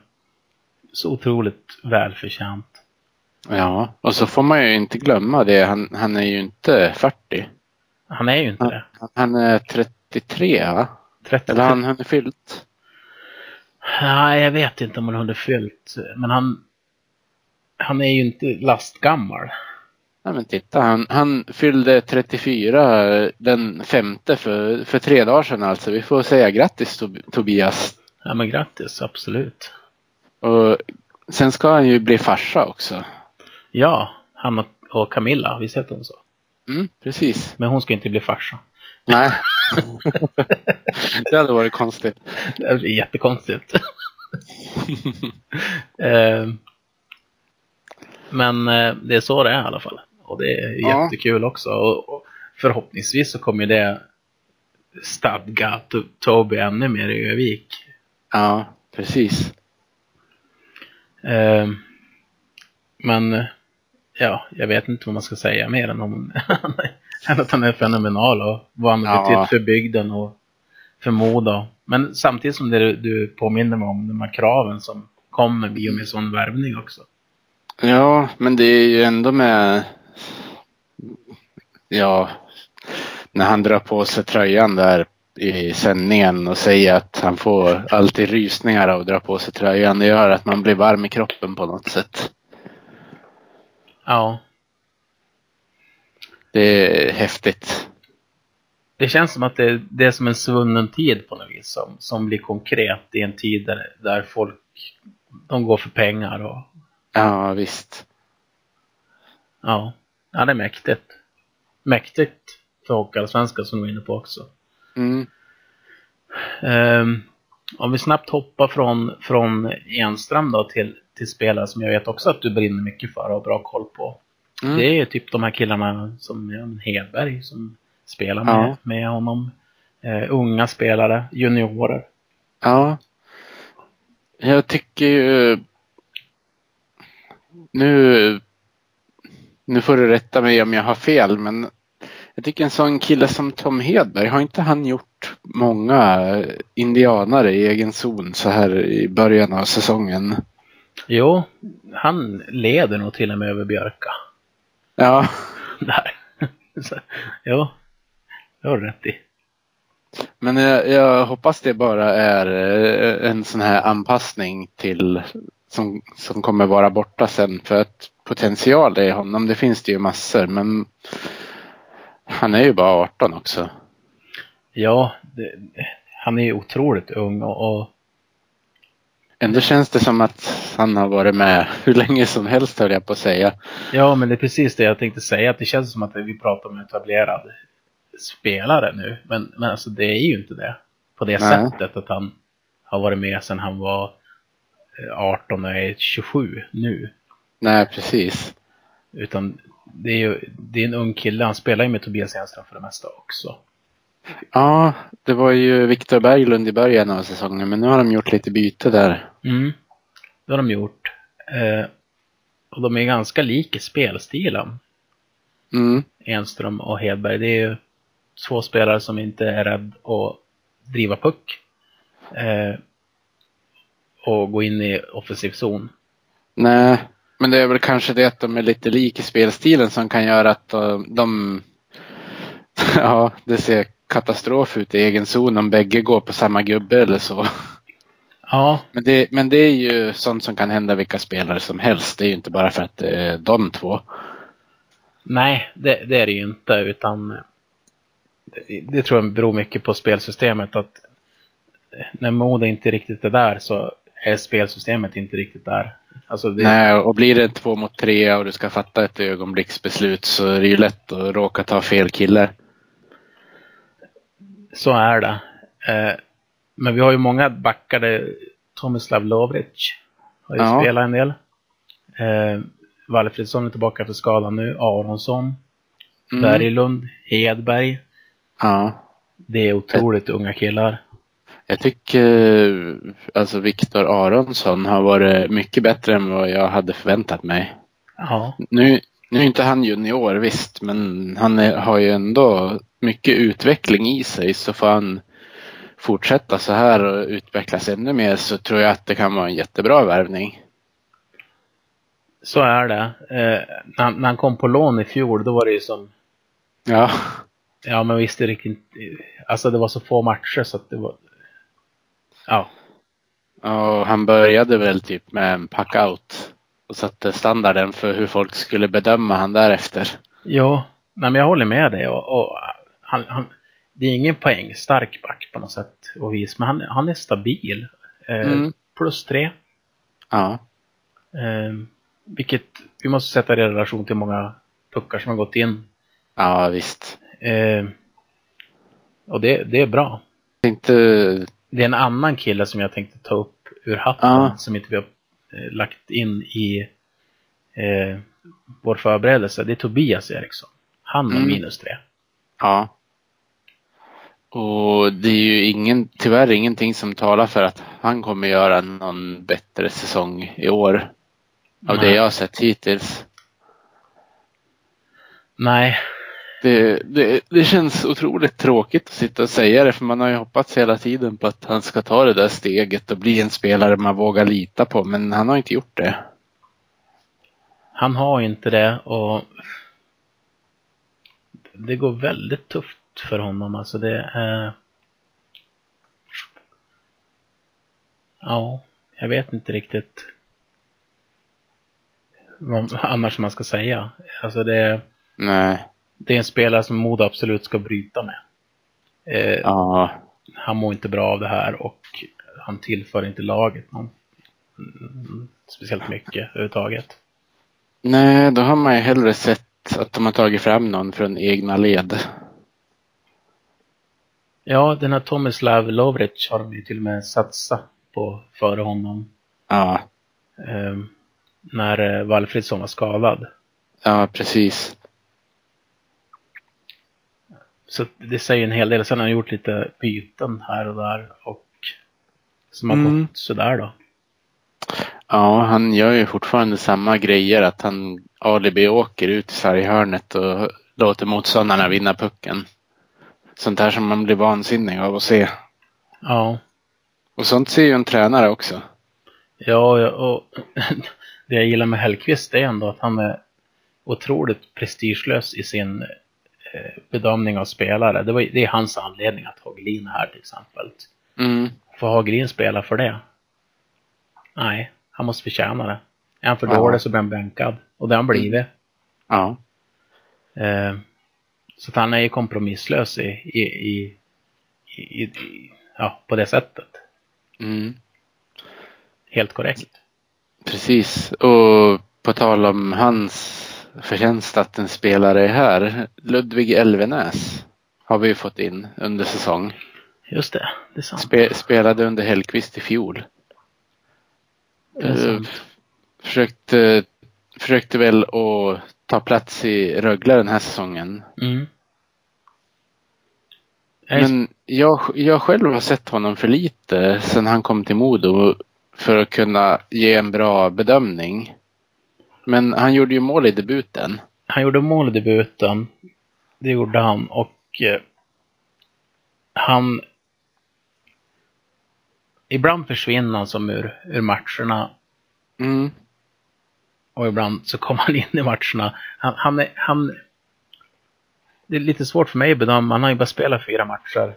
så otroligt välförtjänt. Ja, och så får man ju inte glömma det. Han, han är ju inte 40. Han är ju inte det. Han, han är 33 va? 30. Eller han, är fyllt. Nej, jag vet inte om han hade fyllt. Men han, han är ju inte lastgammal. Ja, men titta, han, han fyllde 34 den femte för, för tre dagar sedan alltså. Vi får säga grattis Tob- Tobias. Ja, men grattis, absolut. Och sen ska han ju bli farsa också. Ja, han och, Camilla, visst heter hon så? Mm, precis. Men hon ska inte bli farsa. Nej. [LAUGHS] det hade varit konstigt. Det är jättekonstigt. [LAUGHS] Eh, Men eh, det är så det är i alla fall. Och det är Ja. jättekul också. Och, förhoppningsvis så kommer det stadga to- Toby ännu mer i Övik. Ja, precis. Eh, Men eh, ja, jag vet inte vad man ska säga mer än, om, [LAUGHS] än att han är fenomenal och vad han har Ja. betytt för bygden och för Modo. Men samtidigt som det du, du påminner mig om de här kraven som kommer i och med sån värvning också. Ja, men det är ju ändå med... Ja, när han drar på sig tröjan där i sändningen och säger att han får alltid rysningar av att dra på sig tröjan. Det gör att man blir varm i kroppen på något sätt. Ja, Det är häftigt. det känns som att det, det är som en svunnen tid på något vis som, som blir konkret i en tid där, där folk de går för pengar och Ja, visst. ja, ja det är mäktigt. Mäktigt för Hockeyallsvenskan som du var inne på också. Mm. Ehm, om vi snabbt hoppar från, från Enström då till, till spelare som jag vet också att du brinner mycket för och har bra koll på. Mm. Det är typ de här killarna som ja, Hedberg som spelar med, Ja. med honom. Eh, unga spelare, juniorer. Ja. Jag tycker ju... Nu... Nu får du rätta mig om jag har fel, men jag tycker en sån kille som Tom Hedberg, har inte han gjort många indianare i egen zon så här i början av säsongen? Jo, han leder nog till och med över Björka. Ja, [LAUGHS] Där. Så, jo, det har du rätt i. men jag, jag hoppas det bara är eh, en sån här anpassning till som, som kommer vara borta sen för att potential i honom, det finns det ju massor, men han är ju bara 18 också. Ja, det, han är ju otroligt ung och, och Ändå känns det som att han har varit med hur länge som helst höll jag på att säga. Ja, men det är precis det jag tänkte säga. Att det känns som att vi pratar om en etablerad spelare nu. Men, men alltså det är ju inte det. På det Nej. sättet att han har varit med sedan han var eh, 18 och är 27 nu. Nej, precis. Utan det är ju det är en ung kille. Han spelar ju med Tobias Enström för det mesta också. Ja, det var ju Viktor Berglund i början av säsongen, men nu har de gjort lite byte där. Mm. Det har de gjort. Eh, och de är ganska lika i spelstilen. Mm. Enström och Hedberg. Det är ju två spelare som inte är rädd att driva puck. Eh, och gå in i offensiv zon. Nej, men det är väl kanske det att de är lite lika i spelstilen som kan göra att de, de [LAUGHS] ja, det ser katastrof ut i egen zon om bägge går på samma gubbe eller så. Ja, Men det, men det är ju sånt som kan hända vilka spelare som helst. Det är ju inte bara för att det är de två. nej, det, det är det ju inte. Utan det, det tror jag beror mycket på spelsystemet. Att när Modo inte riktigt är där så är spelsystemet inte riktigt där. Alltså det, Nej, och blir det två mot tre och du ska fatta ett ögonblicksbeslut så är det ju lätt att råka ta fel kille. Så är det. Eh, men vi har ju många backade. Tomislav Lovric har ju Ja. spelat en del. Eh, Walfridsson är tillbaka för skadan nu. Aronsson, Mm. Berglund, Hedberg. Ja. Det är otroligt unga killar. Jag tycker alltså Viktor Aronsson har varit mycket bättre än vad jag hade förväntat mig. Ja, Nu, nu är inte han junior visst, men han är, har ju ändå mycket utveckling i sig så får han fortsätta så här och utvecklas ännu mer så tror jag att det kan vara en jättebra värvning. Så är det. Eh, när, när han kom på lån i fjol, då var det ju som... Ja. Ja, men visst, det riktigt... Alltså det var så få matcher så att det var... Ja. Och han började väl typ med en pack-out och satte standarden för hur folk skulle bedöma han därefter. Ja, nej, men jag håller med dig. Och, och han, han, det är ingen poäng, stark back på något sätt och vis, men han, han är stabil. Eh, Mm. Plus tre. Ja. Eh, vilket vi måste sätta i relation till många puckar som har gått in. Ja, visst. Eh, och det, det är bra. Tänkte, Det är en annan kille som jag tänkte ta upp ur hatten Ja. som inte vi har eh, lagt in i eh, vår förberedelse. Det är Tobias Eriksson. Han har Mm. minus tre. ja. Och det är ju ingen, tyvärr ingenting som talar för att han kommer göra någon bättre säsong i år. Av det Nej. jag har sett hittills. Nej, Det, det, det känns otroligt tråkigt att sitta och säga det för man har ju hoppats hela tiden på att han ska ta det där steget och bli en spelare man vågar lita på men han har inte gjort det. han har inte det och det går väldigt tufft för honom. Alltså det är... Ja, jag vet inte riktigt vad annars man ska säga. Alltså det, Nej. det är en spelare som Modo absolut ska bryta med. Eh, Ja. Han mår inte bra av det här och han tillför inte laget någon, mm, speciellt mycket överhuvudtaget. Nej, då har man ju hellre sett att de har tagit fram någon från egna led. Ja, den här Tomislav Lovric har de ju till och med satsat på före honom. Ja, Eh, när eh, Valfridsson var skadad. ja precis. Så det säger en hel del. Sen har han gjort lite byten här och där och som har Mm. gått sådär då. Ja, han gör ju fortfarande samma grejer att han alibi åker ut i sarghörnet och låter motståndarna vinna pucken. Sånt här som man blir vansinnig av att se. Ja, Och sånt ser ju en tränare också. ja och [LAUGHS] det jag gillar med Hellqvist är ändå att han är otroligt prestigelös i sin eh, bedömning av spelare. Det, var, det är hans anledning att Hagelin är här till exempel. Mm. Får Hagelin spela för det? Nej, han måste förtjäna det. Är han för Ja. dålig så blir han bänkad. Och det har han blivit. Ja. Eh, så han är ju kompromisslös i, i, i, i, i, ja, på det sättet. Mm. Helt korrekt. Precis. Och på tal om hans förtjänst att en spelare är här. Ludvig Elvenäs har vi ju fått in under säsong. Just det, det är sant. Spe, spelade under Hellqvist i fjol. Det är Eh, försökte, försökte väl att ta plats i Rögle den här säsongen. Mm. Men jag, jag själv har sett honom för lite sedan han kom till Modo för att kunna ge en bra bedömning. Men han gjorde ju mål i debuten. Han gjorde mål i debuten. Det gjorde han och eh, han Ibland försvinner han som ur, ur matcherna Mm. Och ibland så kommer han in i matcherna. Han, han, är, han Det är lite svårt för mig att bedöma. Han har ju bara spelat fyra matcher.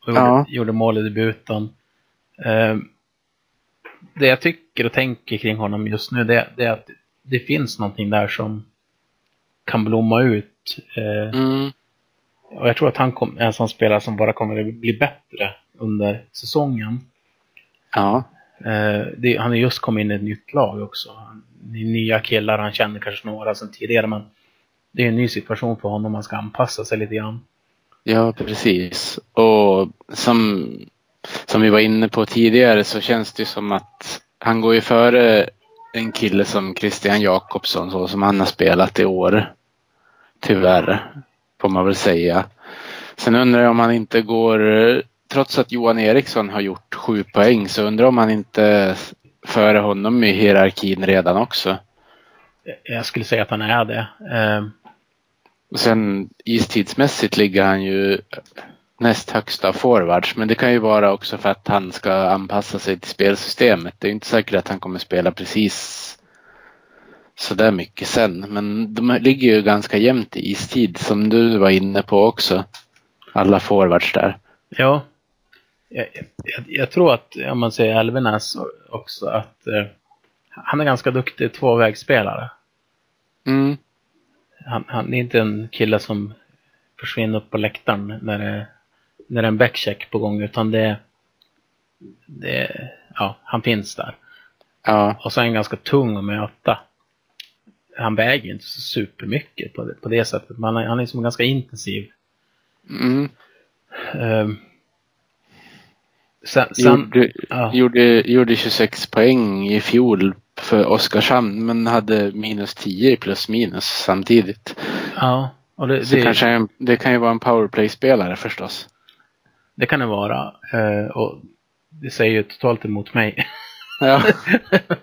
Och gjorde, Ja. gjorde mål i debuten. Eh, det jag tycker och tänker kring honom just nu det, det är att det finns någonting där som kan blomma ut. Eh, Mm. och jag tror att han kom, är en sån spelare som bara kommer att bli bättre under säsongen. Ja. Eh, det, han har just kommit in i ett nytt lag också. Han- nya killar, han känner kanske några sedan tidigare men det är en ny situation för honom, han ska anpassa sig lite grann. Ja, precis. Och som, som vi var inne på tidigare så känns det som att han går ju före en kille som Christian Jakobsson så som han har spelat i år. Tyvärr, får man väl säga. Sen undrar jag om han inte går, trots att Johan Eriksson har gjort sju poäng, så undrar jag om han inte före honom i hierarkin redan också. Jag skulle säga att han är det. Och sen istidsmässigt ligger han ju näst högst av forwards. Men det kan ju vara också för att han ska anpassa sig till spelsystemet. Det är inte säkert att han kommer spela precis sådär mycket sen. Men de ligger ju ganska jämnt i istid som du var inne på också. Alla forwards där. Ja. Jag, jag, jag tror att, om man säger Elvenäs också, att eh, han är ganska duktig tvåvägsspelare. Mm. Han, han är inte en kille som försvinner upp på läktaren när det, när det är en backcheck på gång, utan det, det ja, han finns där. Ja. Och så är han ganska tung att möta. Han väger inte så supermycket på det, på det sättet, men han är, han är liksom ganska intensiv. Mm. Um, sen, sen, Gjorde, ja. gjorde, gjorde 26 poäng i fjol för Oskarshamn men hade minus 10 i plus minus samtidigt. ja, och det, Så det, kanske en, det kan ju vara en powerplay-spelare förstås. det kan det vara. Eh, och det säger ju totalt emot mig. Ja.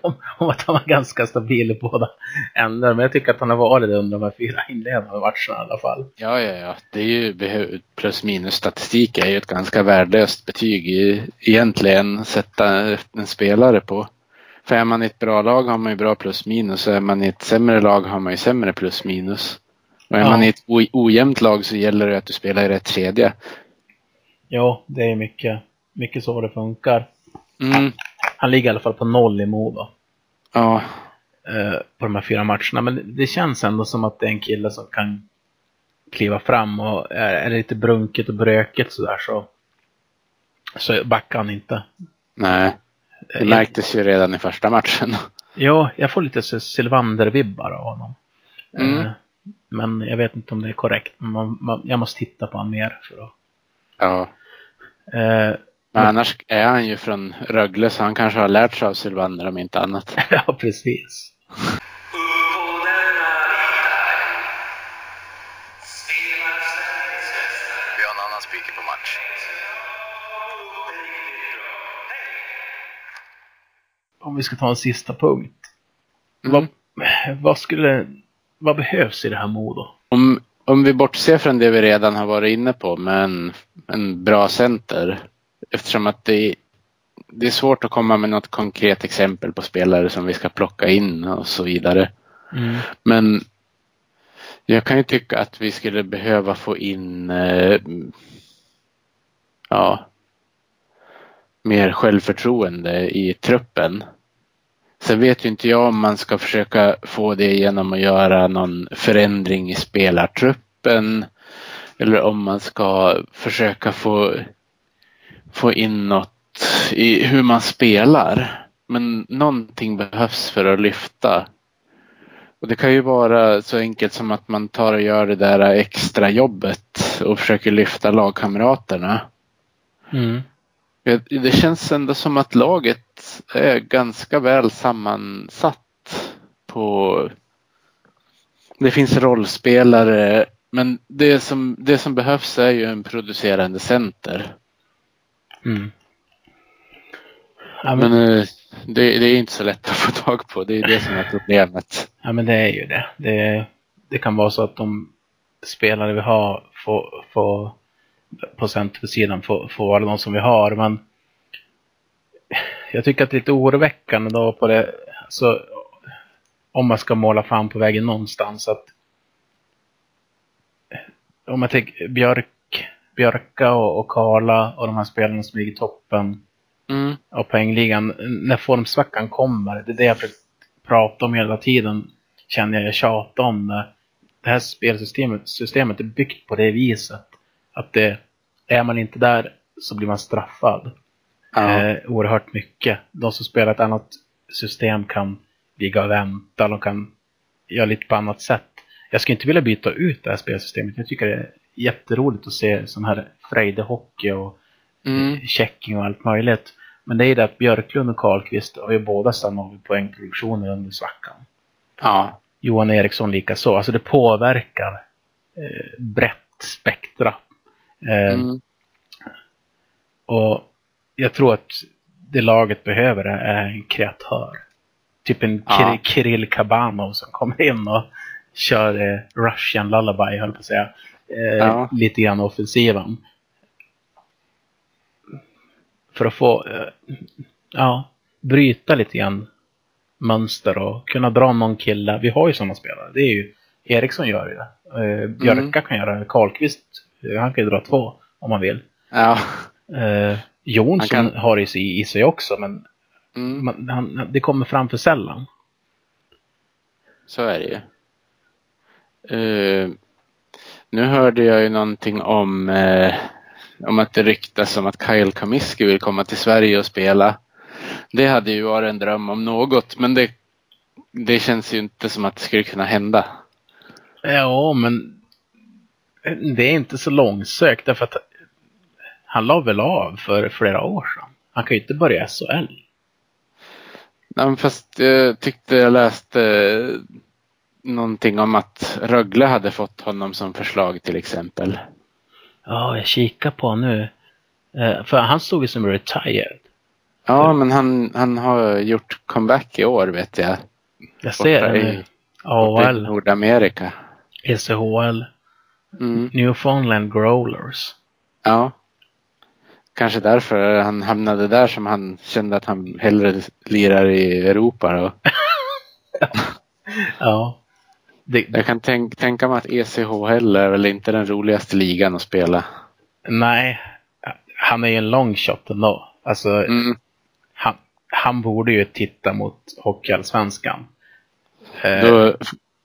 [LAUGHS] om, att han var ganska stabil i båda ändar. Men jag tycker att han har varit det under de här fyra inledande matcherna i alla fall. Ja, ja, ja. Det är ju plus minus statistik är ju ett ganska värdelöst betyg i, egentligen sätta en spelare på. För är man i ett bra lag har man ju bra plus minus och är man i ett sämre lag har man ju sämre plus minus. Och är Ja. man i ett ojämnt lag så gäller det att du spelar i rätt kedja. Ja, det är mycket, mycket så det funkar. Mm. Han ligger i alla fall på noll i Modo. Ja, eh, på de här fyra matcherna. Men det känns ändå som att det är en kille som kan kliva fram och är, är det lite brunket och bröket sådär så, så backar han inte. nej. Det Eh, märktes ju redan i första matchen. Ja, jag får lite så Sylvander-vibbar av honom. Mm. Eh, Men jag vet inte om det är korrekt. Man, man, jag måste titta på honom mer. För att, Ja. Men annars är han ju från Rögle så han kanske har lärt sig av Sylvander om inte annat. [LAUGHS] ja, precis. Vi har en annan speaker på match. Om vi ska ta en sista punkt. Mm. Vad, vad skulle... Vad behövs i det här Modo? Om, om vi bortser från det vi redan har varit inne på med en, en bra center. Eftersom att det, det är svårt att komma med något konkret exempel på spelare som vi ska plocka in och så vidare. Mm. Men jag kan ju tycka att vi skulle behöva få in eh, ja, mer självförtroende i truppen. Sen vet ju inte jag om man ska försöka få det genom att göra någon förändring i spelartruppen eller om man ska försöka få, få in något i hur man spelar. Men någonting behövs för att lyfta. Och det kan ju vara så enkelt som att man tar och gör det där extra jobbet och försöker lyfta lagkamraterna. Mm. Det känns ändå som att laget är ganska väl sammansatt på... Det finns rollspelare men det som, det som behövs är ju en producerande center. Mm. Ja, men, Men eh, det, det är inte så lätt att få tag på. Det är det som är problemet. ja, men det är ju det. det. Det kan vara så att de spelare vi har får, får på centersidan får, får vara de som vi har. Men jag tycker att det är lite oroväckande då på det. Så, om man ska måla fan på vägen någonstans. att Om jag tänker Björk, Björka och, och Karla och de här spelarna som ligger i toppen Mm. av poängligan. När formsvackan kommer, det är det jag försökt prata om hela tiden, känner jag jag tjatar om det. Det här spelsystemet systemet är byggt på det viset. Att det, är man inte där så blir man straffad. Ja. Eh, oerhört mycket. De som spelar ett annat system kan ligga och vänta, de kan göra lite på annat sätt. Jag skulle inte vilja byta ut det här spelsystemet. Jag tycker det är jätteroligt att se sån här frejdehockey och Mm. checking och allt möjligt. Men det är det att Björklund och Karlqvist har ju båda stannat vid poängproduktionen under svackan. Ja. Johan Eriksson lika så. Alltså det påverkar eh, brett spektra. Eh, Mm. Och jag tror att det laget behöver är en kreatör. Typ en Ja. Kir- Kirill Kabanov som kommer in och kör eh, Russian lullaby, höll på att säga. Eh, Ja. Lite grann offensiven. För att få, eh, ja, bryta lite grann mönster och kunna dra någon kille. Vi har ju sådana spelare. Det är ju Eriksson gör ju det. Eh, Björka kan göra det. Karlqvist, eh, han kan ju dra två om man vill. Ja. Eh, Jonsson Han kan- har i sig, i sig också, men Mm, man, han, det kommer fram för sällan. så är det ju. Eh, nu hörde jag ju någonting om, eh, om att det ryktas om att Kyle Kamiski vill komma till Sverige och spela. Det hade ju varit en dröm om något, men det, det känns ju inte som att det skulle kunna hända. Ja, men det är inte så långsökt därför att han la väl av för flera år sedan. Han kan ju inte börja i SHL. Nej, men fast jag tyckte jag läste eh, någonting om att Rögle hade fått honom som förslag till exempel. Ja, jag kikar på nu. Eh, För han stod ju som retired. Ja, men han, han har gjort comeback i år vet jag. Jag ser Borta det nu. I AHL, Nordamerika. ECHL, Mm. Newfoundland Growlers. Ja. Kanske därför han hamnade där som han kände att han hellre lirar i Europa. Då. [LAUGHS] Ja. Det, Jag kan tänk, tänka mig att ECHL är väl inte den roligaste ligan att spela. nej, han är ju en long shot ändå. Alltså, Mm. han, han borde ju titta mot Hockeyallsvenskan. Eh, Då,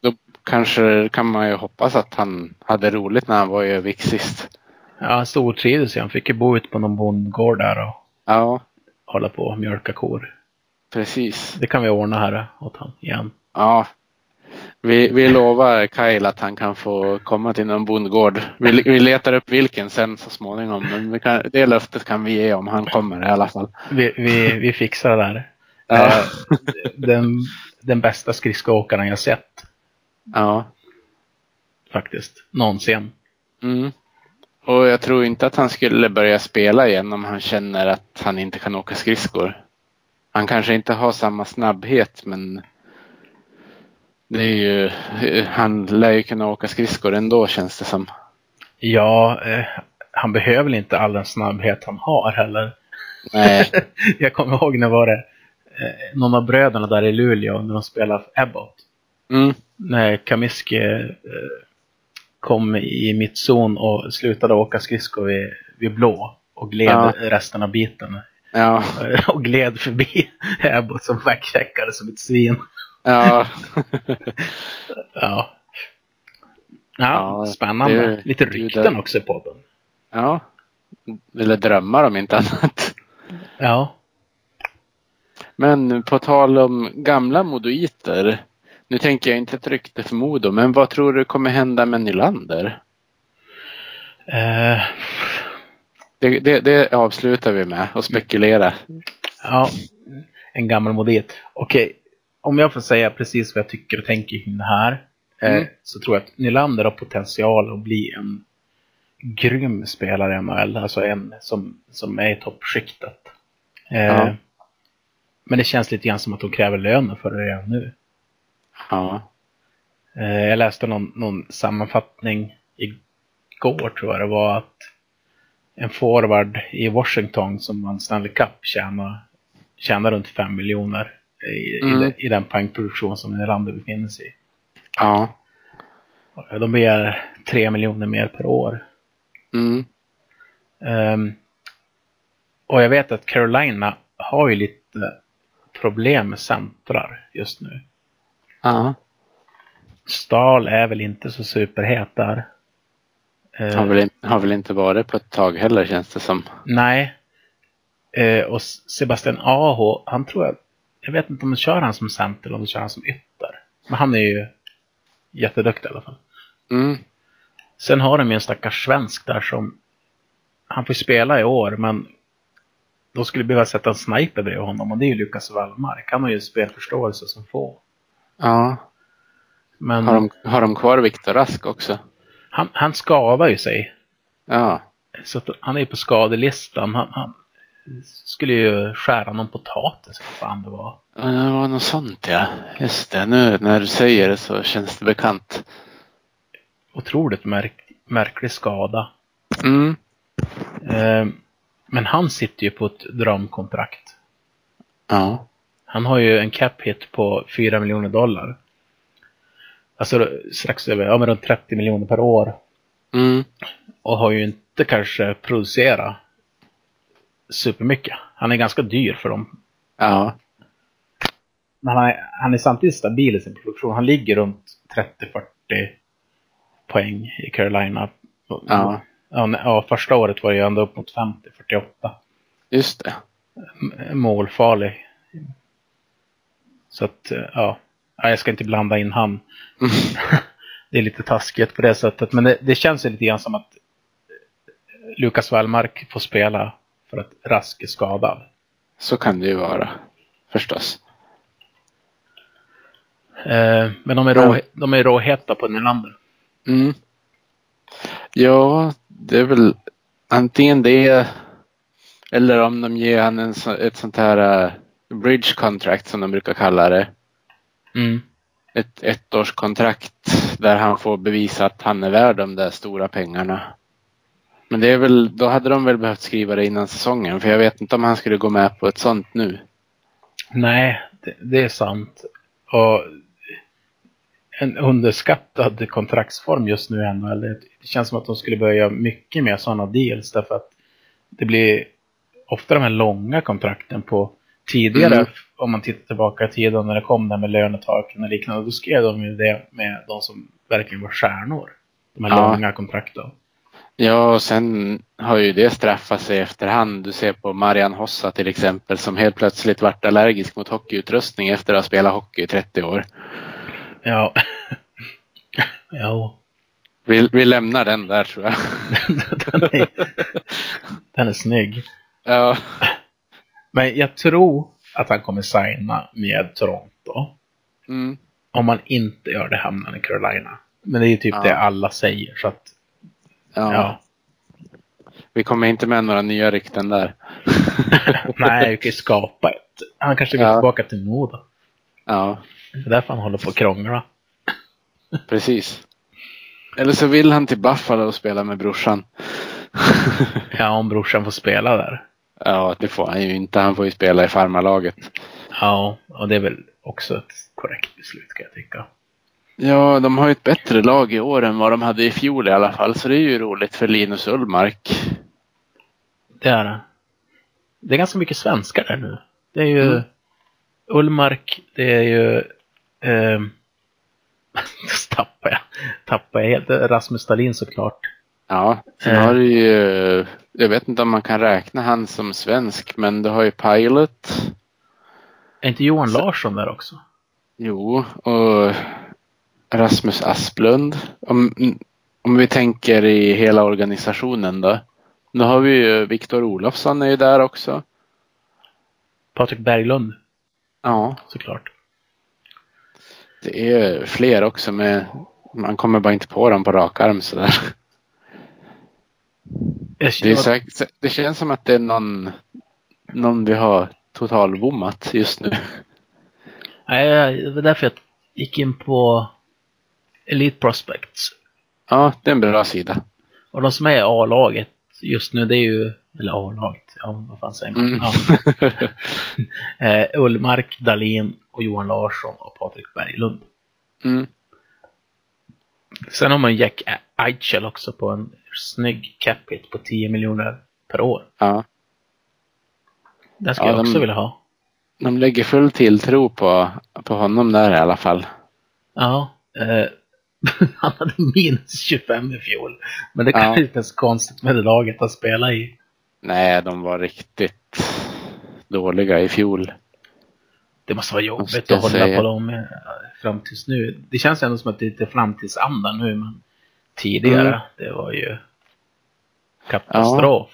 då kanske kan man ju hoppas att han hade roligt när han var i Övik sist. Ja, han stortrivdes ju. Han fick ju bo ute på någon bondgård där och Ja, hålla på och mjölka kor. precis. Det kan vi ordna här åt han igen. Ja. Vi, vi lovar Kyle att han kan få komma till någon bondgård. Vi, vi letar upp vilken sen så småningom. Men kan, det löftet kan vi ge om han kommer i alla fall. Vi, vi, vi fixar det där. Ja. Eh, den, den bästa skridskoåkaren jag sett Ja. faktiskt. Någonsin. Mm. Och jag tror inte att han skulle börja spela igen om han känner att han inte kan åka skridskor. Han kanske inte har samma snabbhet men det är ju, han lär ju kunna åka skridskor ändå känns det som. Ja, eh, han behöver väl inte all den snabbhet han har heller. Nej. [LAUGHS] jag kommer ihåg när var det eh, någon av bröderna där i Luleå när de spelade Abbott. Mm. När Kamiski eh, kom i mittzon och slutade åka skridskor vid, vid blå och gled Ja. resten av biten. Ja. [LAUGHS] och gled förbi Abbott som backcheckade som ett svin. Ja. Ja. Ja, spännande. det- Lite det- rykten också i podden. Ja. Eller drömmar om inte annat. Ja. Men på tal om gamla modoiter. Nu tänker jag inte ett rykte för Modo, men vad tror du kommer hända med Nylander? Eh, Det, det, det avslutar vi med och spekulera. ja. En gammal modit. Okej. Om jag får säga precis vad jag tycker och tänker kring det här. Eh, Mm. så tror jag att Nylander har potential att bli en grym spelare i NHL. Alltså en som, som är i toppskiktet. Eh, Ja. Men det känns lite grann som att de kräver löner för det redan nu. Ja. Eh, Jag läste någon, någon sammanfattning igår tror jag det var att en forward i Washington som vann Stanley Cup tjänar, tjänar runt 5 miljoner i, i, Mm. den- i den poängproduktion som Nylander befinner sig i. Ja. De begär 3 miljoner mer per år. Mm. Ehm, och jag vet att Carolina har ju lite problem med centrar just nu. Ja. Stahl är väl inte så superhet där. Eh, Har, väl inte, har väl inte varit på ett tag heller känns det som. Nej. Eh, och Sebastian Aho, han tror jag, jag vet inte om de kör han som center eller om de kör han som ytter. Men han är ju jätteduktig i alla fall. Mm. Sen har de ju en stackars svensk där som, han får spela i år men då skulle behöva sätta en sniper bredvid honom och det är ju Lukas Wallmark. Han har ju spelförståelse som få. Ja. Men Har de, har de kvar Viktor Rask också? han, han skadar ju sig. Ja. Så han är ju på skadelistan. Han, han skulle ju skära någon potatis, fan det var. Ja, Det var något sånt ja. Just det, nu när du säger det så känns det bekant. Otroligt märk, märklig skada. Mm. Eh, men han sitter ju på ett drömkontrakt. Ja. Han har ju en cap hit på 4 miljoner dollar. Alltså strax över, ja men runt 30 miljoner per år. Mm. Och har ju inte kanske producerat supermycket. Han är ganska dyr för dem. Ja. Men han är, han är samtidigt stabil i sin produktion. Han ligger runt 30-40 poäng i Carolina. Ja. Ja, första året var ju ändå upp mot 50-48. Just det. M- Målfarlig. Så att, ja. Ja, Jag ska inte blanda in han. [LAUGHS] det är lite taskigt på det sättet. Men det, det känns lite grann som att eh, Lukas Wallmark får spela för att Rask är skadad. Så kan det ju vara. Förstås. Eh, men de är, rå, de är råheta på Nylander. Mm. Ja, det är väl antingen det eller om de ger han en, ett sånt här uh, bridge contract som de brukar kalla det. Mm. Ett ettårskontrakt där han får bevisa att han är värd de där stora pengarna. Men det är väl, då hade de väl behövt skriva det innan säsongen för jag vet inte om han skulle gå med på ett sånt nu. Nej, det, det är sant. Och en underskattad kontraktsform just nu i NHL. Det känns som att de skulle börja göra mycket mer sådana deals därför att det blir ofta de här långa kontrakten på tidigare, Mm. om man tittar tillbaka i tiden när det kom där med lönetaken och liknande, då skrev de ju det med de som verkligen var stjärnor. De här Ja. långa kontrakten. Ja, och sen har ju det straffat sig efterhand. Du ser på Marian Hossa till exempel som helt plötsligt vart allergisk mot hockeyutrustning efter att ha spelat hockey i 30 år. Ja. [LAUGHS] ja. Vi, vi lämnar den där tror jag. [LAUGHS] den, är, den är snygg. ja, Men jag tror att han kommer signa med Toronto. mm. Om man inte gör det hamnar i Carolina. Men det är ju typ Ja. det alla säger. Så att, ja. ja. Vi kommer inte med några nya rykten där. [LAUGHS] Nej, vi kan ju skapa ett. Han kanske vill Ja. tillbaka till Modo. Ja, Det är därför han håller på att krångla. precis. Eller så vill han till Buffalo och spela med brorsan. [LAUGHS] Ja, om brorsan får spela där. ja, det får han ju inte. Han får ju spela i farmarlaget. Ja, och det är väl också ett korrekt beslut kan jag tycka. Ja, de har ju ett bättre lag i år än vad de hade i fjol i alla fall. Så det är ju roligt för Linus Ullmark. Det är det. Det är ganska mycket svenskar där nu. Det är ju Mm. Ullmark, det är ju... [LAUGHS] Eh, tappar jag. Tappar jag helt. Rasmus Stalin såklart. Ja, sen Eh. har du ju, jag vet inte om man kan räkna han som svensk, men du har ju Pilot. Är inte Johan Larsson där också? Jo, och Rasmus Asplund. Om, om vi tänker i hela organisationen då. Då har vi ju Viktor Olofsson är ju där också. Patrik Berglund Ja, såklart. det är fler också med, man kommer bara inte på dem på rak arm sådär. Det, säkert, det känns som att det är någon, någon vi har totalbommat just nu. Nej, det var därför jag gick in på Elite Prospects. Ja, det är en bra sida. Och de som är A-laget just nu, det är ju, eller A-laget, ja vad fan säger man? Mm. Ja. [LAUGHS] Eh, Ullmark, Dalin och Johan Larsson och Patrik Berglund. Mm. Sen har man Jack Eichel också på en snygg cap hit på 10 miljoner per år. Ja, Den skulle Ja, jag också de- vilja ha. de lägger full tilltro på, på honom där i alla fall. Ja. Eh, [LAUGHS] han hade minus 25 i fjol. Men det kan Ja. ju inte så konstigt med det laget att spela i. Nej, de var riktigt dåliga i fjol. Det måste vara jobbigt att hålla säga. på dem eh, fram tills nu. Det känns ändå som att det är lite framtidsanda nu, men tidigare, Mm. det var ju katastrof.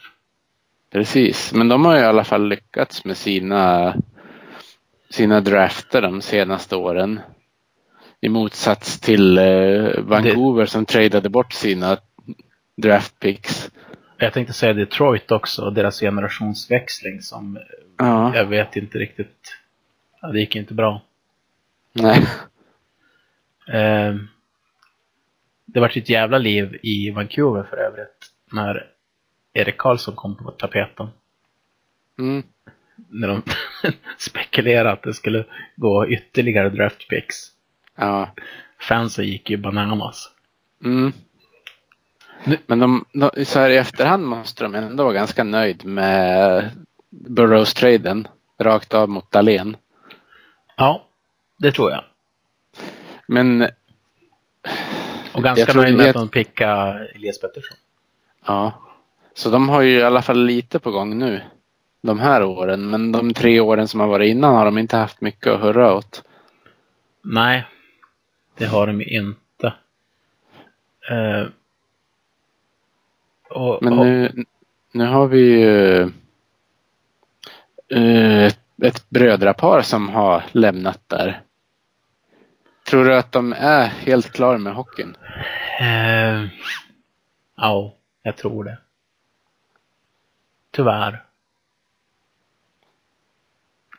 Precis, men de har ju i alla fall lyckats med sina, sina drafter de senaste åren. I motsats till eh, Vancouver som tradade bort sina draft picks. Jag tänkte säga Detroit också, och deras generationsväxling som Ja, jag vet inte riktigt, det gick inte bra. nej. Eh, det var ett jävla liv i Vancouver för övrigt, när Erik Karlsson kom på tapeten. Mm. när de [LAUGHS] spekulerade att det skulle gå ytterligare draft picks. Ja. Fansen gick ju bananas. Mm. Men de, de, så här i efterhand måste de ändå vara ganska nöjd med Burrows-traden rakt av mot Dahlén. Ja, det tror jag. Men Och ganska nöjd med att de pickade Elias Pettersson. ja, så de har ju i alla fall lite på gång nu. De här åren. Men de tre åren som har varit innan har de inte haft mycket att hurra åt. Nej, det har de ju inte. Eh, och, Men nu, nu har vi ju eh, ett, ett brödrapar som har lämnat där. Tror du att de är helt klara med hockeyn? eh, ja, jag tror det. Tyvärr.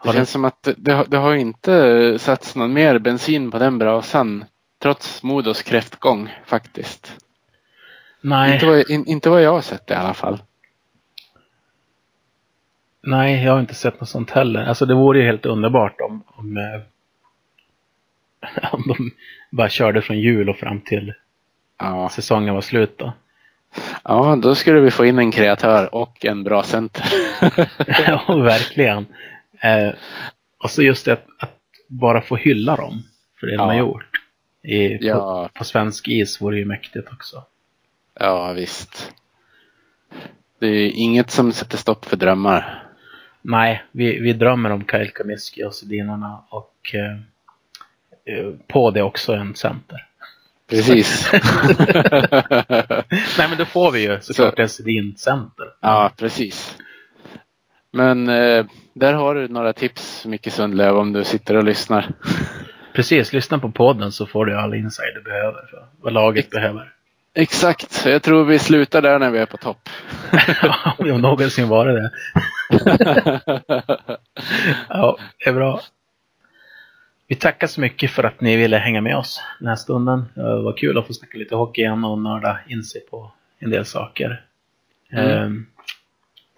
Det känns som att det, det, har- det har inte satts någon mer bensin på den brasan trots Modos kräftgång faktiskt. Nej, Inte vad, in, inte vad jag har sett i alla fall. nej, jag har inte sett något sånt heller. Alltså det vore ju helt underbart om, om, eh, [LAUGHS] om de bara körde från jul och fram till Ja. säsongen var slut då. ja, då skulle vi få in en kreatör och en bra center. [LAUGHS] ja, verkligen. Eh, och så just det att, att bara få hylla dem för det de Ja. har gjort. I, på, ja, på svensk is vore ju mäktigt också. ja, visst. Det är inget som sätter stopp för drömmar. Nej, vi, vi drömmer om Kyle Kamiski och Sedinarna och eh, eh, på det också en center. Precis. [LAUGHS] [LAUGHS] Nej men då får vi ju såklart en Sedin center. ja, precis. Men eh, där har du några tips, Micke Sundlöv, om du sitter och lyssnar. [LAUGHS] Precis, lyssna på podden så får du all insight du behöver för vad laget behöver. Exakt, jag tror vi slutar där när vi är på topp. [LAUGHS] Om jag någonsin varit det. [LAUGHS] Ja, det är bra. Vi tackar så mycket för att ni ville hänga med oss den här stunden. Det var kul att få snacka lite hockey igen och nörda in sig på en del saker. Mm. Ehm,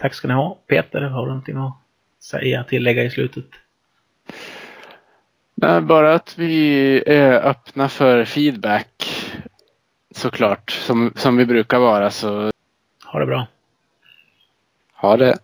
tack ska ni ha. Peter, har du någonting att säga, tillägga i slutet? Nej, bara att vi är öppna för feedback såklart, som, som vi brukar vara. Så Ha det bra. ha det.